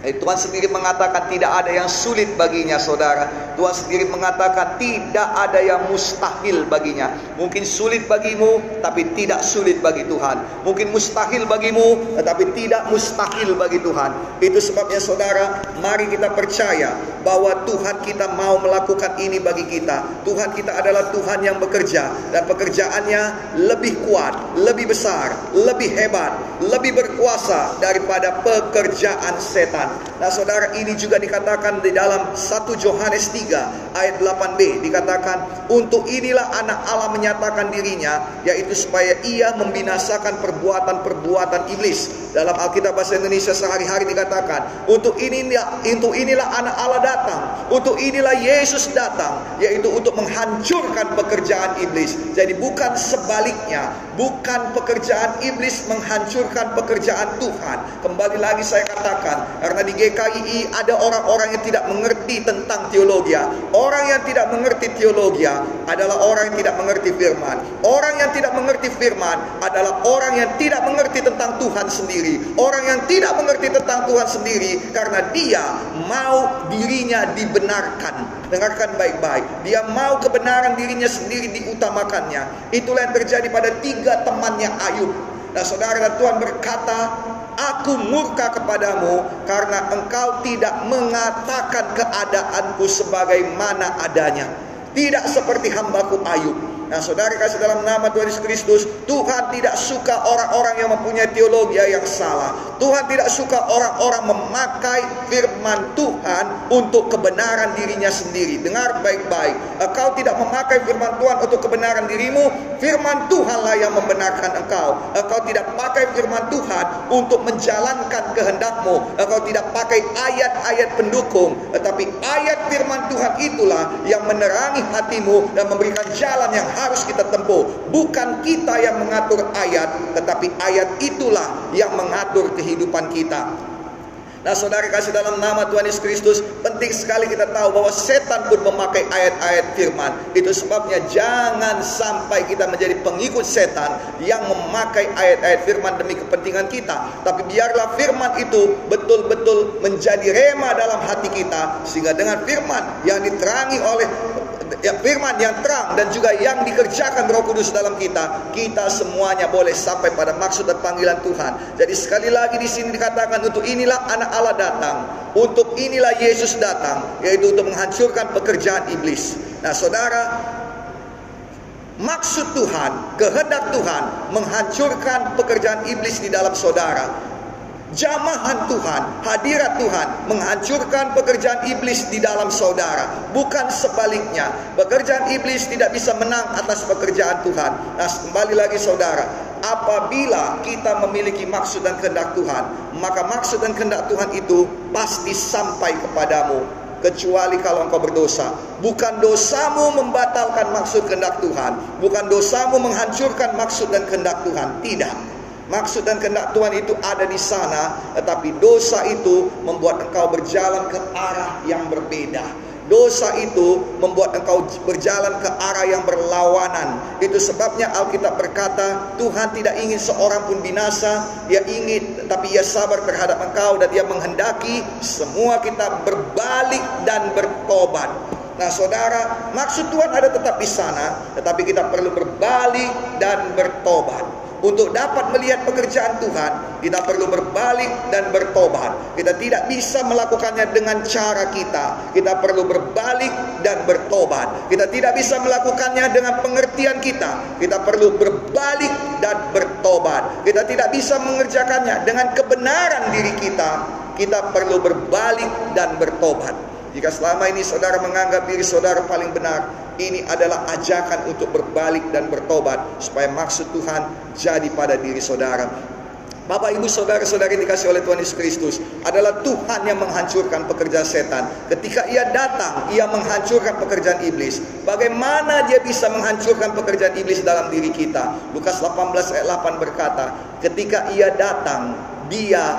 Eh, Tuhan sendiri mengatakan tidak ada yang sulit baginya saudara. Tuhan sendiri mengatakan tidak ada yang mustahil baginya. Mungkin sulit bagimu tapi tidak sulit bagi Tuhan. Mungkin mustahil bagimu tetapi tidak mustahil bagi Tuhan. Itu sebabnya saudara, mari kita percaya bahwa Tuhan kita mau melakukan ini bagi kita. Tuhan kita adalah Tuhan yang bekerja dan pekerjaannya lebih kuat, lebih besar, lebih hebat, lebih berkuasa daripada pekerjaan setan. Nah saudara ini juga dikatakan di dalam 1 Yohanes 3 ayat 8b dikatakan untuk inilah anak Allah menyatakan dirinya yaitu supaya ia membinasakan perbuatan-perbuatan iblis. Dalam Alkitab bahasa Indonesia sehari-hari dikatakan untuk inilah untuk inilah anak Allah datang, untuk inilah Yesus datang yaitu untuk menghancurkan pekerjaan iblis. Jadi bukan sebaliknya, bukan pekerjaan iblis menghancurkan pekerjaan Tuhan. Kembali lagi saya katakan, karena di GKI ada orang-orang yang tidak mengerti tentang teologi. Orang yang tidak mengerti teologi adalah orang yang tidak mengerti firman. Orang yang tidak mengerti firman adalah orang yang tidak mengerti tentang Tuhan sendiri. Orang yang tidak mengerti tentang Tuhan sendiri karena dia mau dirinya dibenarkan. Dengarkan baik-baik. Dia mau kebenaran dirinya sendiri diutamakannya. Itulah yang terjadi pada tiga temannya Ayub. Nah saudara dan Tuhan berkata, Aku murka kepadamu karena engkau tidak mengatakan keadaanku sebagaimana adanya. Tidak seperti hambaku Ayub. Nah saudara kasih dalam nama Tuhan Yesus Kristus Tuhan tidak suka orang-orang yang mempunyai teologi yang salah. Tuhan tidak suka orang-orang memakai firman Tuhan Untuk kebenaran dirinya sendiri. Dengar baik-baik. Engkau tidak memakai firman Tuhan untuk kebenaran dirimu. Firman Tuhanlah yang membenarkan engkau. Engkau tidak pakai firman Tuhan Untuk menjalankan kehendakmu. Engkau tidak pakai ayat-ayat pendukung. Tetapi ayat firman Tuhan itulah Yang menerangi hatimu Dan memberikan jalan yang harus kita tempuh. Bukan kita yang mengatur ayat, tetapi ayat itulah yang mengatur kehidupan kita. Nah saudara kasih dalam nama Tuhan Yesus Kristus Penting sekali kita tahu bahwa setan pun memakai ayat-ayat firman Itu sebabnya jangan sampai kita menjadi pengikut setan Yang memakai ayat-ayat firman demi kepentingan kita Tapi biarlah firman itu betul-betul menjadi rema dalam hati kita Sehingga dengan firman yang diterangi oleh ya, firman yang terang dan juga yang dikerjakan Roh Kudus dalam kita, kita semuanya boleh sampai pada maksud dan panggilan Tuhan. Jadi sekali lagi di sini dikatakan untuk inilah anak Allah datang, untuk inilah Yesus datang, yaitu untuk menghancurkan pekerjaan iblis. Nah, Saudara, maksud Tuhan, kehendak Tuhan menghancurkan pekerjaan iblis di dalam saudara jamahan Tuhan, hadirat Tuhan menghancurkan pekerjaan iblis di dalam saudara. Bukan sebaliknya. Pekerjaan iblis tidak bisa menang atas pekerjaan Tuhan. Nah, kembali lagi saudara, apabila kita memiliki maksud dan kehendak Tuhan, maka maksud dan kehendak Tuhan itu pasti sampai kepadamu kecuali kalau engkau berdosa. Bukan dosamu membatalkan maksud kehendak Tuhan, bukan dosamu menghancurkan maksud dan kehendak Tuhan. Tidak. Maksud dan kehendak Tuhan itu ada di sana, tetapi dosa itu membuat engkau berjalan ke arah yang berbeda. Dosa itu membuat engkau berjalan ke arah yang berlawanan. Itu sebabnya Alkitab berkata, Tuhan tidak ingin seorang pun binasa, Dia ingin tapi Ia sabar terhadap engkau dan Dia menghendaki semua kita berbalik dan bertobat. Nah, saudara, maksud Tuhan ada tetap di sana, tetapi kita perlu berbalik dan bertobat. Untuk dapat melihat pekerjaan Tuhan, kita perlu berbalik dan bertobat. Kita tidak bisa melakukannya dengan cara kita. Kita perlu berbalik dan bertobat. Kita tidak bisa melakukannya dengan pengertian kita. Kita perlu berbalik dan bertobat. Kita tidak bisa mengerjakannya dengan kebenaran diri kita. Kita perlu berbalik dan bertobat. Jika selama ini saudara menganggap diri saudara paling benar, ini adalah ajakan untuk berbalik dan bertobat supaya maksud Tuhan jadi pada diri saudara. Bapak ibu saudara yang dikasih oleh Tuhan Yesus Kristus adalah Tuhan yang menghancurkan pekerjaan setan. Ketika ia datang, ia menghancurkan pekerjaan iblis. Bagaimana dia bisa menghancurkan pekerjaan iblis dalam diri kita? Lukas 18 ayat 8 berkata, ketika ia datang, dia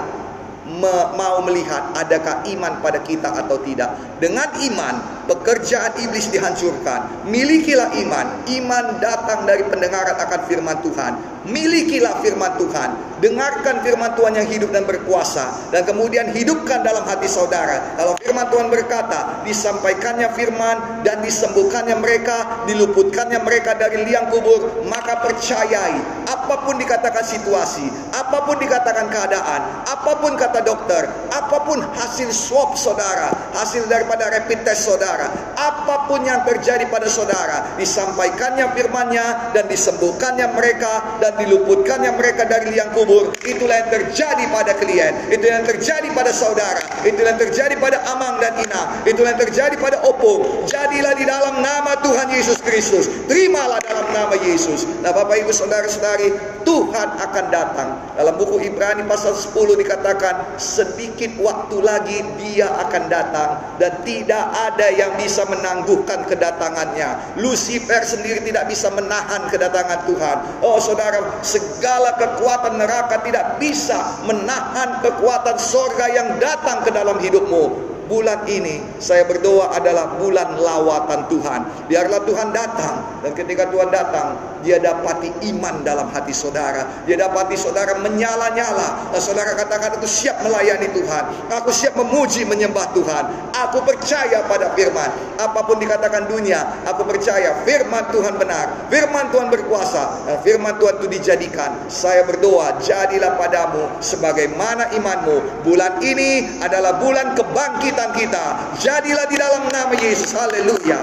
mau melihat adakah iman pada kita atau tidak. Dengan iman, pekerjaan iblis dihancurkan. Milikilah iman. Iman datang dari pendengaran akan firman Tuhan. Milikilah firman Tuhan. Dengarkan firman Tuhan yang hidup dan berkuasa. Dan kemudian hidupkan dalam hati saudara. Kalau firman Tuhan berkata, disampaikannya firman dan disembuhkannya mereka, diluputkannya mereka dari liang kubur, maka percayai. Apa pun dikatakan situasi, apa pun dikatakan keadaan, apa pun kata dokter, apa pun hasil swab saudara, hasil daripada rapid test saudara, apa pun yang terjadi pada saudara, disampaikannya firmannya dan disembuhkannya mereka dan diluputkannya mereka dari liang kubur. Itulah yang terjadi pada klien. Itu yang terjadi pada saudara. Itulah yang terjadi pada Amang dan Ina. Itulah yang terjadi pada Opung. Jadilah di dalam nama Tuhan Yesus Kristus. Terimalah dalam nama Yesus. Nah Bapak Ibu Saudara-saudari, Tuhan akan datang. Dalam buku Ibrani pasal 10 dikatakan, sedikit waktu lagi dia akan datang. Dan tidak ada yang bisa menangguhkan kedatangannya. Lucifer sendiri tidak bisa menahan kedatangan Tuhan. Oh saudara, segala kekuatan neraka tidak bisa menahan kekuatan sorga yang datang ke dalam hidupmu bulan ini saya berdoa adalah bulan lawatan Tuhan. Biarlah Tuhan datang dan ketika Tuhan datang, dia dapati iman dalam hati saudara. Dia dapati saudara menyala-nyala. Dan saudara katakan aku siap melayani Tuhan. Aku siap memuji menyembah Tuhan. Aku percaya pada firman. Apa pun dikatakan dunia, aku percaya firman Tuhan benar. Firman Tuhan berkuasa. Dan firman Tuhan itu dijadikan. Saya berdoa, jadilah padamu sebagaimana imanmu. Bulan ini adalah bulan kebangkitan kebangkitan kita. Jadilah di dalam nama Yesus. Haleluya.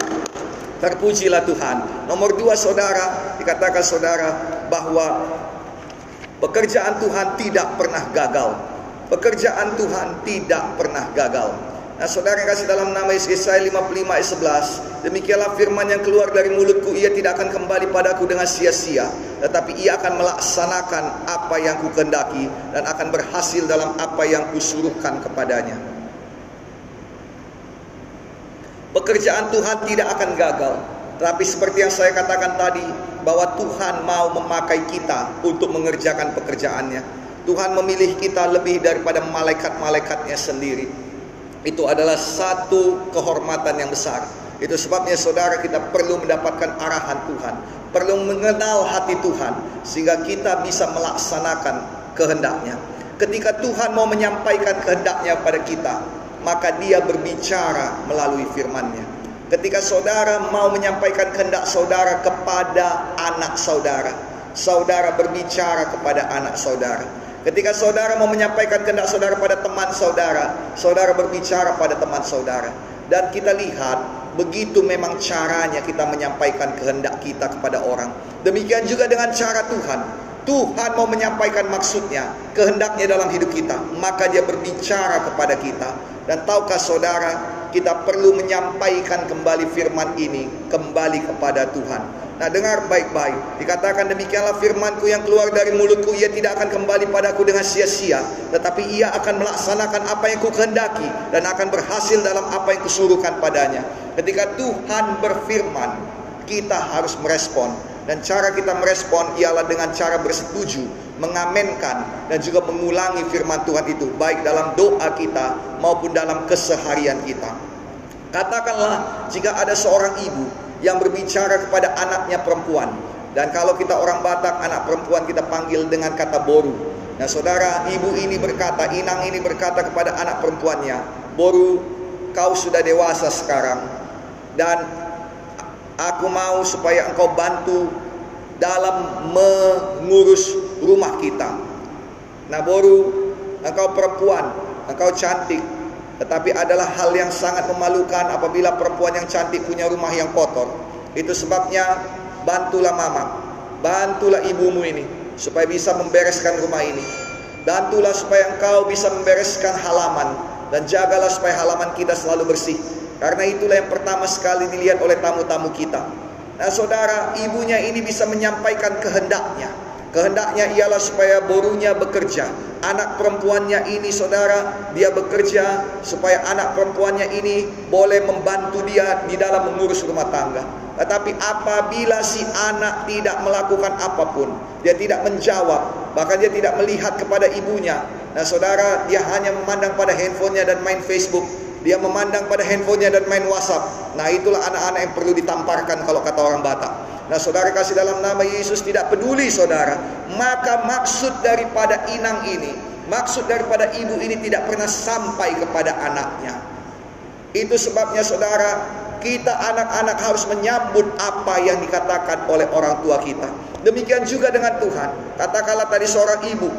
Terpujilah Tuhan. Nomor dua saudara, dikatakan saudara bahwa pekerjaan Tuhan tidak pernah gagal. Pekerjaan Tuhan tidak pernah gagal. Nah saudara kasih dalam nama Yesus Yesaya 55 ayat 11 Demikianlah firman yang keluar dari mulutku Ia tidak akan kembali padaku dengan sia-sia Tetapi ia akan melaksanakan apa yang ku kendaki Dan akan berhasil dalam apa yang kusuruhkan kepadanya Pekerjaan Tuhan tidak akan gagal. Tapi seperti yang saya katakan tadi, bahwa Tuhan mau memakai kita untuk mengerjakan pekerjaannya. Tuhan memilih kita lebih daripada malaikat-malaikatnya sendiri. Itu adalah satu kehormatan yang besar. Itu sebabnya saudara kita perlu mendapatkan arahan Tuhan. Perlu mengenal hati Tuhan. Sehingga kita bisa melaksanakan kehendaknya. Ketika Tuhan mau menyampaikan kehendaknya pada kita, maka dia berbicara melalui firman-Nya. Ketika saudara mau menyampaikan kehendak saudara kepada anak saudara, saudara berbicara kepada anak saudara. Ketika saudara mau menyampaikan kehendak saudara pada teman saudara, saudara berbicara pada teman saudara. Dan kita lihat begitu memang caranya kita menyampaikan kehendak kita kepada orang. Demikian juga dengan cara Tuhan. Tuhan mau menyampaikan maksudnya, kehendaknya dalam hidup kita, maka dia berbicara kepada kita. Dan tahukah saudara, kita perlu menyampaikan kembali firman ini kembali kepada Tuhan. Nah dengar baik-baik, dikatakan demikianlah firmanku yang keluar dari mulutku, ia tidak akan kembali padaku dengan sia-sia, tetapi ia akan melaksanakan apa yang kukehendaki dan akan berhasil dalam apa yang kusuruhkan padanya. Ketika Tuhan berfirman, kita harus merespon dan cara kita merespon ialah dengan cara bersetuju, mengamenkan dan juga mengulangi firman Tuhan itu baik dalam doa kita maupun dalam keseharian kita. Katakanlah jika ada seorang ibu yang berbicara kepada anaknya perempuan dan kalau kita orang Batak anak perempuan kita panggil dengan kata boru. Nah, saudara, ibu ini berkata, inang ini berkata kepada anak perempuannya, "Boru, kau sudah dewasa sekarang dan Aku mau supaya engkau bantu dalam mengurus rumah kita. Nah, baru engkau perempuan, engkau cantik, tetapi adalah hal yang sangat memalukan apabila perempuan yang cantik punya rumah yang kotor. Itu sebabnya bantulah mama, bantulah ibumu ini supaya bisa membereskan rumah ini. Bantulah supaya engkau bisa membereskan halaman dan jagalah supaya halaman kita selalu bersih. Karena itulah yang pertama sekali dilihat oleh tamu-tamu kita. Nah saudara, ibunya ini bisa menyampaikan kehendaknya. Kehendaknya ialah supaya borunya bekerja. Anak perempuannya ini saudara, dia bekerja supaya anak perempuannya ini boleh membantu dia di dalam mengurus rumah tangga. Tetapi apabila si anak tidak melakukan apa pun, dia tidak menjawab, bahkan dia tidak melihat kepada ibunya. Nah saudara, dia hanya memandang pada handphonenya dan main Facebook dia memandang pada handphonenya dan main WhatsApp. Nah itulah anak-anak yang perlu ditamparkan kalau kata orang Batak. Nah saudara kasih dalam nama Yesus tidak peduli saudara. Maka maksud daripada inang ini, maksud daripada ibu ini tidak pernah sampai kepada anaknya. Itu sebabnya saudara, kita anak-anak harus menyambut apa yang dikatakan oleh orang tua kita. Demikian juga dengan Tuhan. Katakanlah tadi seorang ibu,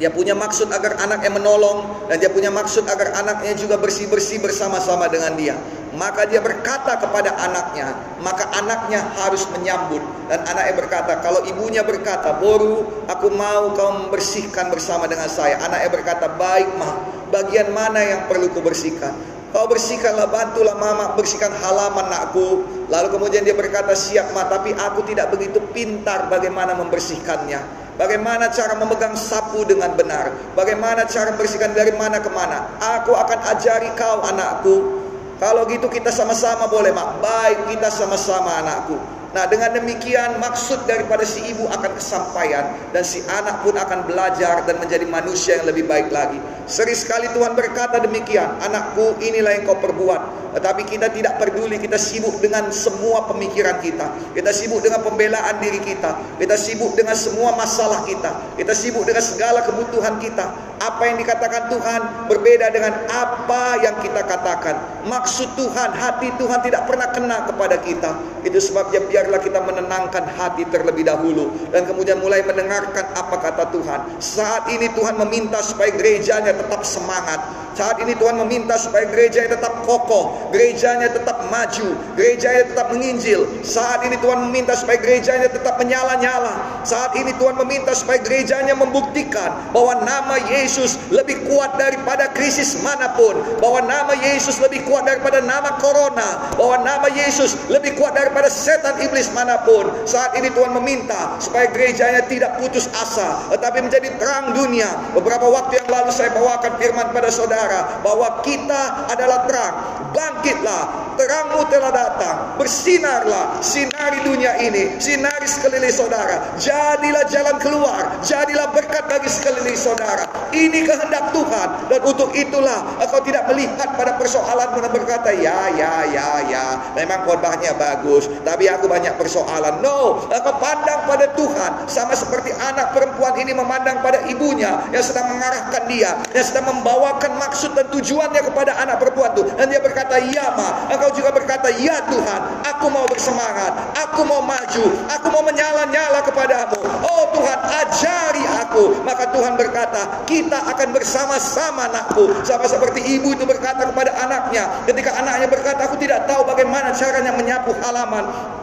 dia punya maksud agar anaknya menolong dan dia punya maksud agar anaknya juga bersih-bersih bersama-sama dengan dia. Maka dia berkata kepada anaknya, maka anaknya harus menyambut dan anaknya berkata, kalau ibunya berkata, "Boru, aku mau kau membersihkan bersama dengan saya." Anaknya berkata, "Baik, mah. Bagian mana yang perlu kubersihkan?" Kau bersihkanlah, bantulah mama bersihkan halaman nakku. Lalu kemudian dia berkata, siap ma, tapi aku tidak begitu pintar bagaimana membersihkannya. Bagaimana cara memegang sapu dengan benar? Bagaimana cara membersihkan dari mana ke mana? Aku akan ajari kau anakku. Kalau gitu kita sama-sama boleh mak. Baik kita sama-sama anakku. Nah dengan demikian maksud daripada si ibu akan kesampaian dan si anak pun akan belajar dan menjadi manusia yang lebih baik lagi. Sering sekali Tuhan berkata demikian, anakku inilah yang kau perbuat. Tetapi kita tidak peduli, kita sibuk dengan semua pemikiran kita. Kita sibuk dengan pembelaan diri kita. Kita sibuk dengan semua masalah kita. Kita sibuk dengan segala kebutuhan kita. Apa yang dikatakan Tuhan berbeda dengan apa yang kita katakan. Maksud Tuhan, hati Tuhan tidak pernah kena kepada kita. Itu sebabnya biar biarlah kita menenangkan hati terlebih dahulu dan kemudian mulai mendengarkan apa kata Tuhan. Saat ini Tuhan meminta supaya gerejanya tetap semangat. Saat ini Tuhan meminta supaya gerejanya tetap kokoh, gerejanya tetap maju, gerejanya tetap menginjil. Saat ini Tuhan meminta supaya gerejanya tetap menyala-nyala. Saat ini Tuhan meminta supaya gerejanya membuktikan bahwa nama Yesus lebih kuat daripada krisis mana pun, bahwa nama Yesus lebih kuat daripada nama corona, bahwa nama Yesus lebih kuat daripada setan iblis mana pun. Saat ini Tuhan meminta supaya gerejanya tidak putus asa, tetapi menjadi terang dunia. Beberapa waktu yang lalu saya bawakan firman pada saudara bahwa kita adalah terang. Bangkitlah, terangmu telah datang. Bersinarlah, sinari dunia ini, sinari sekeliling saudara. Jadilah jalan keluar, jadilah berkat bagi sekeliling saudara. Ini kehendak Tuhan dan untuk itulah engkau tidak melihat pada persoalan dan berkata, ya, ya, ya, ya, memang khotbahnya bagus, tapi aku banyak persoalan. No, engkau pandang pada Tuhan sama seperti anak perempuan ini memandang pada ibunya yang sedang mengarahkan dia, yang sedang membawakan maksud dan tujuannya kepada anak perempuan itu. Dan dia berkata, "Ya, Ma." Engkau juga berkata, "Ya Tuhan, aku mau bersemangat, aku mau maju, aku mau menyala-nyala kepadamu." Oh Tuhan, ajari aku. Maka Tuhan berkata, "Kita akan bersama-sama anakku." Sama seperti ibu itu berkata kepada anaknya, ketika anaknya berkata, "Aku tidak tahu bagaimana caranya menyapu halaman."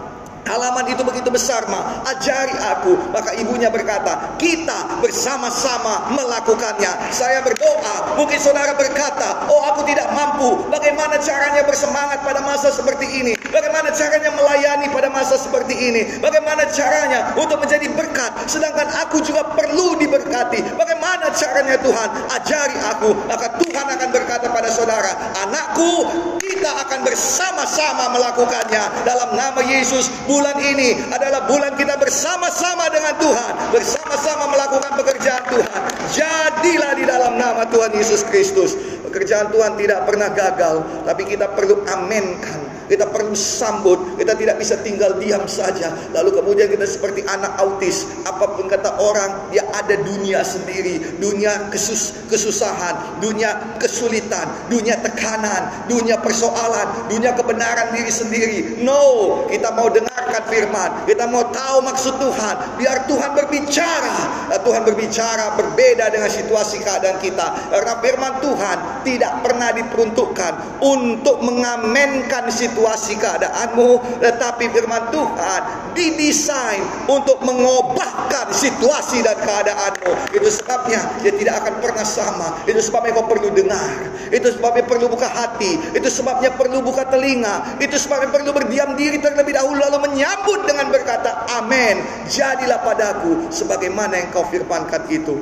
Halaman itu begitu besar, ma. Ajari aku. Maka ibunya berkata, kita bersama-sama melakukannya. Saya berdoa. Mungkin saudara berkata, oh aku tidak mampu. Bagaimana caranya bersemangat pada masa seperti ini? Bagaimana caranya melayani pada masa seperti ini? Bagaimana caranya untuk menjadi berkat? Sedangkan aku juga perlu diberkati. Bagaimana caranya Tuhan? Ajari aku. Maka Tuhan akan berkata pada saudara, anakku, kita akan bersama-sama melakukannya dalam nama Yesus bulan ini adalah bulan kita bersama-sama dengan Tuhan, bersama-sama melakukan pekerjaan Tuhan. Jadilah di dalam nama Tuhan Yesus Kristus. Pekerjaan Tuhan tidak pernah gagal, tapi kita perlu amenkan kita perlu sambut. Kita tidak bisa tinggal diam saja. Lalu kemudian kita seperti anak autis. Apa pun kata orang, dia ada dunia sendiri. Dunia kesus kesusahan. Dunia kesulitan. Dunia tekanan. Dunia persoalan. Dunia kebenaran diri sendiri. No, kita mau dengarkan firman. Kita mau tahu maksud Tuhan. Biar Tuhan berbicara. Tuhan berbicara berbeda dengan situasi keadaan kita. Karena firman Tuhan tidak pernah diperuntukkan untuk mengamenkan situasi situasi keadaanmu tetapi firman Tuhan didesain untuk mengubahkan situasi dan keadaanmu. Itu sebabnya dia tidak akan pernah sama. Itu sebabnya kau perlu dengar. Itu sebabnya perlu buka hati. Itu sebabnya perlu buka telinga. Itu sebabnya perlu berdiam diri terlebih dahulu lalu menyambut dengan berkata amin. Jadilah padaku sebagaimana yang kau firmankan itu.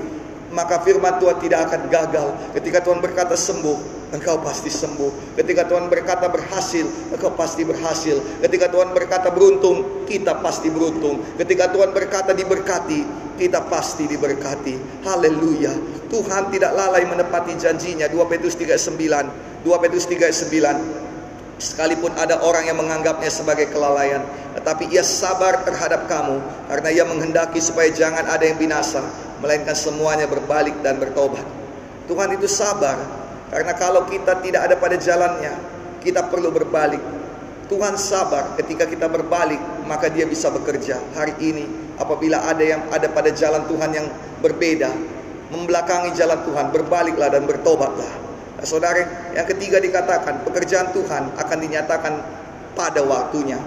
Maka firman Tuhan tidak akan gagal ketika Tuhan berkata sembuh engkau pasti sembuh. Ketika Tuhan berkata berhasil, engkau pasti berhasil. Ketika Tuhan berkata beruntung, kita pasti beruntung. Ketika Tuhan berkata diberkati, kita pasti diberkati. Haleluya. Tuhan tidak lalai menepati janjinya. 2 Petrus 3:9. 2 Petrus 3:9. Sekalipun ada orang yang menganggapnya sebagai kelalaian, tetapi ia sabar terhadap kamu karena ia menghendaki supaya jangan ada yang binasa, melainkan semuanya berbalik dan bertobat. Tuhan itu sabar karena kalau kita tidak ada pada jalannya, kita perlu berbalik. Tuhan sabar ketika kita berbalik, maka dia bisa bekerja. Hari ini apabila ada yang ada pada jalan Tuhan yang berbeda, membelakangi jalan Tuhan, berbaliklah dan bertobatlah. Nah, saudara, yang ketiga dikatakan pekerjaan Tuhan akan dinyatakan pada waktunya.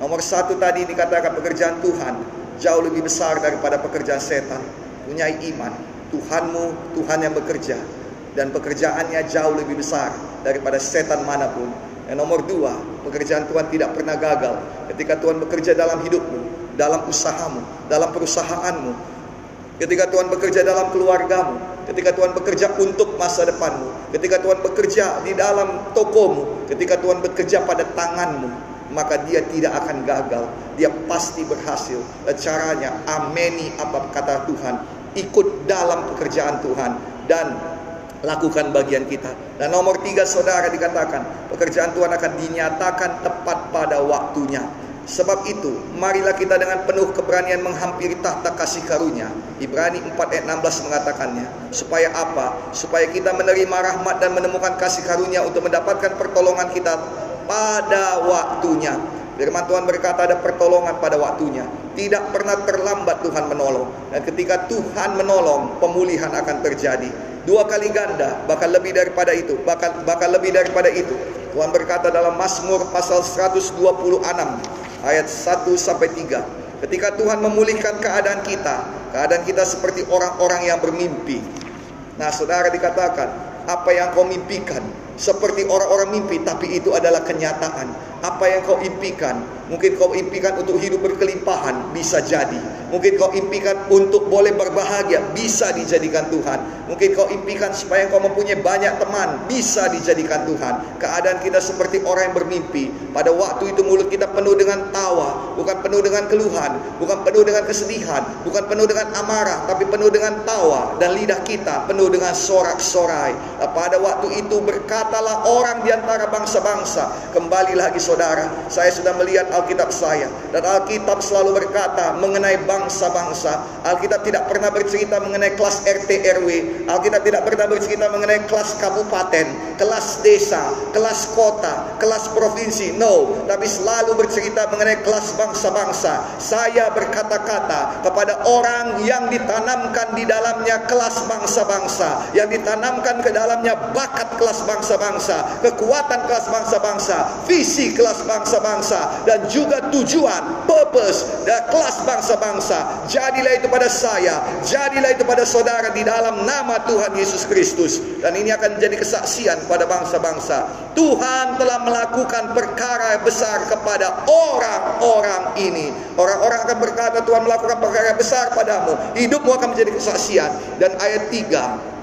Nomor satu tadi dikatakan pekerjaan Tuhan jauh lebih besar daripada pekerjaan setan. Punyai iman, Tuhanmu Tuhan yang bekerja dan pekerjaannya jauh lebih besar daripada setan mana pun. Yang nomor dua, pekerjaan Tuhan tidak pernah gagal. Ketika Tuhan bekerja dalam hidupmu, dalam usahamu, dalam perusahaanmu, ketika Tuhan bekerja dalam keluargamu, ketika Tuhan bekerja untuk masa depanmu, ketika Tuhan bekerja di dalam tokomu, ketika Tuhan bekerja pada tanganmu, maka dia tidak akan gagal. Dia pasti berhasil. Caranya ameni apa kata Tuhan, ikut dalam pekerjaan Tuhan dan lakukan bagian kita. Dan nomor tiga saudara dikatakan, pekerjaan Tuhan akan dinyatakan tepat pada waktunya. Sebab itu, marilah kita dengan penuh keberanian menghampiri tahta kasih karunia. Ibrani 4 ayat 16 mengatakannya. Supaya apa? Supaya kita menerima rahmat dan menemukan kasih karunia untuk mendapatkan pertolongan kita pada waktunya. Firman Tuhan berkata ada pertolongan pada waktunya. Tidak pernah terlambat Tuhan menolong. Dan ketika Tuhan menolong, pemulihan akan terjadi. Dua kali ganda, bahkan lebih daripada itu. Bahkan, bahkan lebih daripada itu. Tuhan berkata dalam Mazmur pasal 126 ayat 1 sampai 3. Ketika Tuhan memulihkan keadaan kita, keadaan kita seperti orang-orang yang bermimpi. Nah, saudara dikatakan, apa yang kau mimpikan seperti orang-orang mimpi, tapi itu adalah kenyataan. Apa yang kau impikan, mungkin kau impikan untuk hidup berkelimpahan, bisa jadi. Mungkin kau impikan untuk boleh berbahagia, bisa dijadikan Tuhan. Mungkin kau impikan supaya kau mempunyai banyak teman, bisa dijadikan Tuhan. Keadaan kita seperti orang yang bermimpi. Pada waktu itu mulut kita penuh dengan tawa, bukan penuh dengan keluhan, bukan penuh dengan kesedihan, bukan penuh dengan amarah, tapi penuh dengan tawa dan lidah kita penuh dengan sorak-sorai. Pada waktu itu berkatalah orang di antara bangsa-bangsa, kembali lagi saudara, saya sudah melihat Alkitab saya dan Alkitab selalu berkata mengenai bangsa-bangsa. Alkitab tidak pernah bercerita mengenai kelas RT RW. Alkitab tidak pernah bercerita mengenai kelas kabupaten, kelas desa, kelas kota, kelas provinsi. No, tapi selalu bercerita mengenai kelas bangsa-bangsa. Saya berkata-kata kepada orang yang ditanamkan di dalamnya kelas bangsa-bangsa, yang ditanamkan ke dalamnya bakat kelas bangsa-bangsa, kekuatan kelas bangsa-bangsa, visi kelas bangsa-bangsa dan juga tujuan, purpose dan kelas bangsa-bangsa. Jadilah itu pada saya, jadilah itu pada saudara di dalam nama Tuhan Yesus Kristus. Dan ini akan menjadi kesaksian pada bangsa-bangsa. Tuhan telah melakukan perkara besar kepada orang-orang ini. Orang-orang akan berkata Tuhan melakukan perkara besar padamu. Hidupmu akan menjadi kesaksian. Dan ayat 3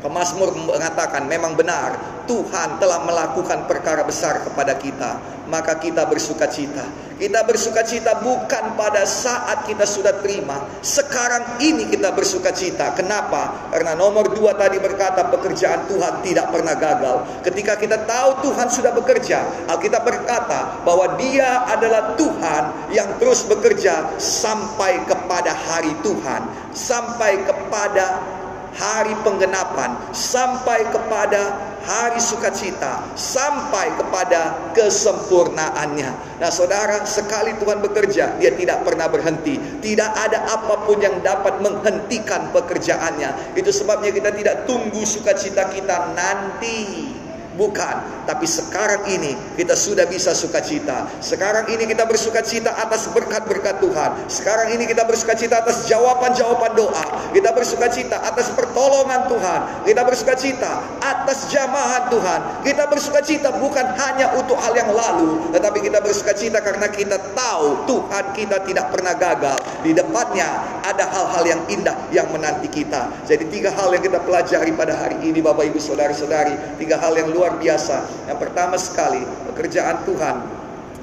Pemasmur mengatakan memang benar Tuhan telah melakukan perkara besar kepada kita. Maka kita bersuka cita. Kita bersuka cita bukan pada saat kita sudah terima. Sekarang ini kita bersuka cita. Kenapa? karena nomor dua tadi berkata pekerjaan Tuhan tidak pernah gagal. Ketika kita tahu Tuhan sudah bekerja Alkitab berkata bahwa dia adalah Tuhan yang terus bekerja sampai kepada hari Tuhan. Sampai kepada hari penggenapan sampai kepada hari sukacita sampai kepada kesempurnaannya. Nah, Saudara, sekali Tuhan bekerja, dia tidak pernah berhenti. Tidak ada apa pun yang dapat menghentikan pekerjaannya. Itu sebabnya kita tidak tunggu sukacita kita nanti. Bukan, tapi sekarang ini kita sudah bisa sukacita. Sekarang ini kita bersukacita atas berkat-berkat Tuhan. Sekarang ini kita bersukacita atas jawaban-jawaban doa. Kita bersukacita atas pertolongan Tuhan. Kita bersukacita atas jamahan Tuhan. Kita bersukacita bukan hanya untuk hal yang lalu, tetapi kita bersukacita karena kita tahu Tuhan kita tidak pernah gagal. Di depannya ada hal-hal yang indah yang menanti kita. Jadi tiga hal yang kita pelajari pada hari ini Bapak Ibu Saudara-saudari, tiga hal yang luar luar biasa. Yang pertama sekali, pekerjaan Tuhan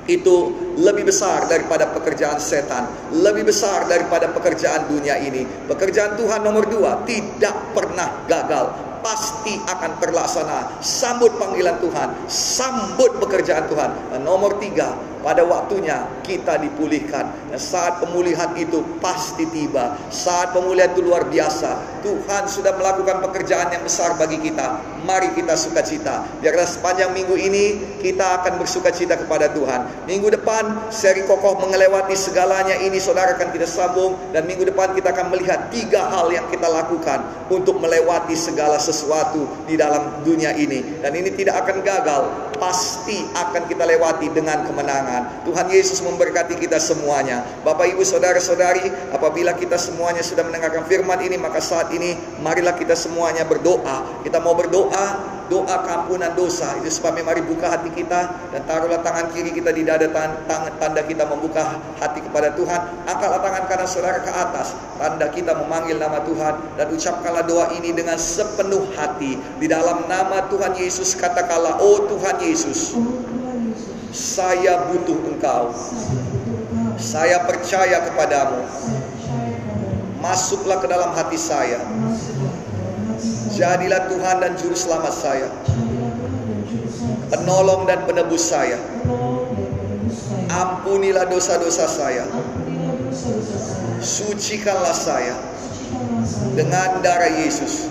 itu lebih besar daripada pekerjaan setan, lebih besar daripada pekerjaan dunia ini. Pekerjaan Tuhan nomor dua tidak pernah gagal, pasti akan terlaksana. Sambut panggilan Tuhan, sambut pekerjaan Tuhan. Dan nomor tiga, pada waktunya kita dipulihkan. Dan saat pemulihan itu pasti tiba. Saat pemulihan itu luar biasa. Tuhan sudah melakukan pekerjaan yang besar bagi kita. Mari kita sukacita. Biarlah sepanjang minggu ini kita akan bersukacita kepada Tuhan. Minggu depan seri kokoh mengelewati segalanya ini saudara akan kita sambung. Dan minggu depan kita akan melihat tiga hal yang kita lakukan untuk melewati segala sesuatu di dalam dunia ini. Dan ini tidak akan gagal. Pasti akan kita lewati dengan kemenangan. Tuhan Yesus memberkati kita semuanya. Bapak Ibu Saudara-saudari, apabila kita semuanya sudah mendengarkan firman ini, maka saat ini marilah kita semuanya berdoa. Kita mau berdoa doa kampunan dosa. Itu sebabnya mari buka hati kita dan taruhlah tangan kiri kita di dada tangan tanda kita membuka hati kepada Tuhan. Angkatlah tangan kanan saudara ke atas, tanda kita memanggil nama Tuhan dan ucapkanlah doa ini dengan sepenuh hati. Di dalam nama Tuhan Yesus katakanlah, "Oh Tuhan Yesus, saya butuh Engkau. Saya percaya kepadamu. Masuklah ke dalam hati saya. Jadilah Tuhan dan Juru Selamat saya. Penolong dan penebus saya. Ampunilah dosa-dosa saya. Sucikanlah saya dengan darah Yesus.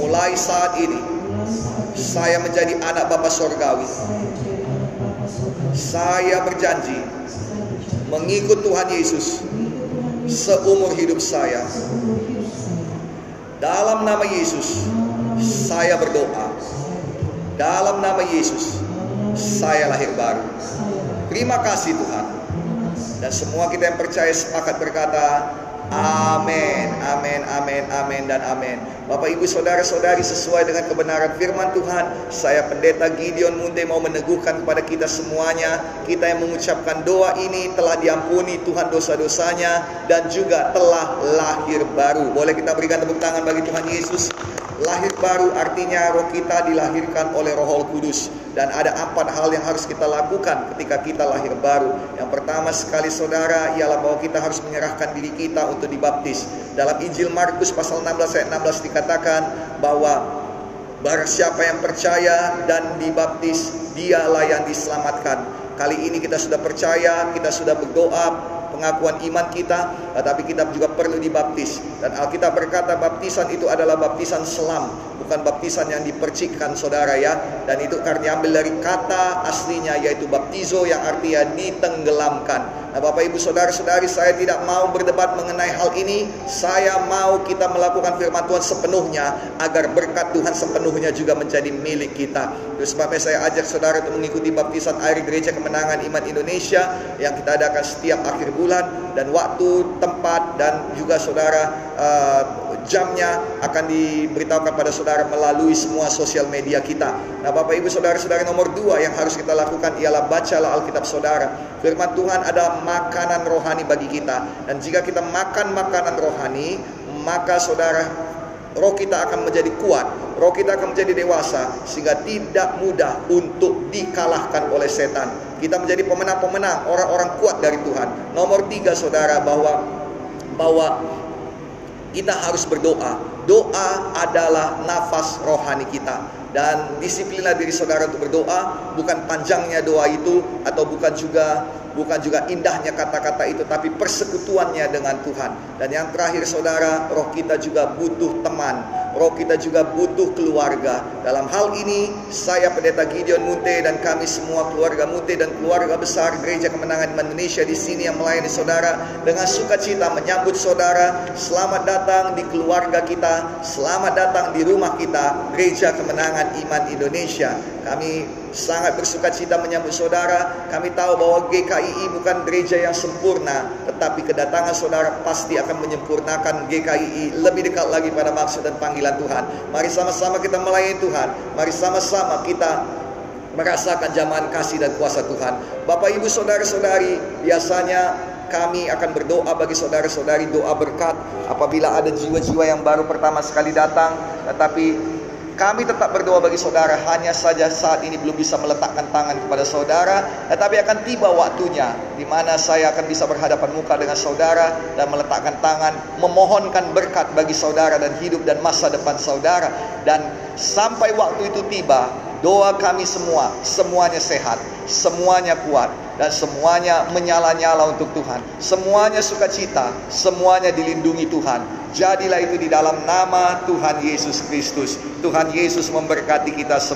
Mulai saat ini, saya menjadi anak Bapa Sorgawi. Saya berjanji mengikut Tuhan Yesus seumur hidup saya dalam nama Yesus, saya berdoa. Dalam nama Yesus, saya lahir baru. Terima kasih Tuhan. Dan semua kita yang percaya sepakat berkata, Amin, amin, amin, amin, dan amin. Bapak, ibu, saudara, saudari, sesuai dengan kebenaran firman Tuhan, saya pendeta Gideon Munte mau meneguhkan kepada kita semuanya, kita yang mengucapkan doa ini telah diampuni Tuhan dosa-dosanya dan juga telah lahir baru. Boleh kita berikan tepuk tangan bagi Tuhan Yesus. Lahir baru artinya roh kita dilahirkan oleh roh kudus. Dan ada empat hal yang harus kita lakukan ketika kita lahir baru. Yang pertama sekali saudara ialah bahwa kita harus menyerahkan diri kita untuk dibaptis. Dalam Injil Markus pasal 16 ayat 16 dikatakan bahwa Barang siapa yang percaya dan dibaptis, dialah yang diselamatkan. Kali ini kita sudah percaya, kita sudah berdoa, pengakuan iman kita, tetapi kita juga perlu dibaptis. Dan Alkitab berkata baptisan itu adalah baptisan selam, bukan baptisan yang dipercikkan saudara ya. Dan itu karena ambil dari kata aslinya yaitu baptizo yang artinya ditenggelamkan. Nah Bapak Ibu Saudara-saudari saya tidak mau berdebat mengenai hal ini Saya mau kita melakukan firman Tuhan sepenuhnya Agar berkat Tuhan sepenuhnya juga menjadi milik kita Terus sebabnya saya ajak saudara untuk mengikuti baptisan air gereja kemenangan iman Indonesia Yang kita adakan setiap akhir bulan Dan waktu, tempat dan juga saudara uh, jamnya akan diberitahukan pada saudara melalui semua sosial media kita. Nah, Bapak Ibu Saudara-saudara nomor dua yang harus kita lakukan ialah bacalah Alkitab saudara. Firman Tuhan adalah makanan rohani bagi kita. Dan jika kita makan makanan rohani, maka saudara roh kita akan menjadi kuat, roh kita akan menjadi dewasa sehingga tidak mudah untuk dikalahkan oleh setan. Kita menjadi pemenang-pemenang, orang-orang kuat dari Tuhan. Nomor tiga saudara bahwa bahwa kita harus berdoa. Doa adalah nafas rohani kita. Dan disiplinlah diri saudara untuk berdoa, bukan panjangnya doa itu atau bukan juga bukan juga indahnya kata-kata itu tapi persekutuannya dengan Tuhan. Dan yang terakhir saudara, roh kita juga butuh teman roh kita juga butuh keluarga. Dalam hal ini, saya Pendeta Gideon Munte dan kami semua keluarga Munte dan keluarga besar Gereja Kemenangan Indonesia di sini yang melayani saudara dengan sukacita menyambut saudara. Selamat datang di keluarga kita, selamat datang di rumah kita, Gereja Kemenangan Iman Indonesia. Kami sangat bersuka cita menyambut saudara. Kami tahu bahwa GKII bukan gereja yang sempurna, tetapi kedatangan saudara pasti akan menyempurnakan GKII lebih dekat lagi pada maksud dan panggilan Tuhan. Mari sama-sama kita melayani Tuhan. Mari sama-sama kita merasakan zaman kasih dan kuasa Tuhan. Bapak Ibu saudara-saudari, biasanya kami akan berdoa bagi saudara-saudari doa berkat apabila ada jiwa-jiwa yang baru pertama sekali datang tetapi kami tetap berdoa bagi saudara, hanya saja saat ini belum bisa meletakkan tangan kepada saudara, tetapi akan tiba waktunya di mana saya akan bisa berhadapan muka dengan saudara dan meletakkan tangan, memohonkan berkat bagi saudara dan hidup dan masa depan saudara. Dan sampai waktu itu tiba, doa kami semua, semuanya sehat, semuanya kuat, dan semuanya menyala-nyala untuk Tuhan. Semuanya sukacita, semuanya dilindungi Tuhan. Jadilah itu di dalam nama Tuhan Yesus Kristus. Tuhan Yesus memberkati kita semua.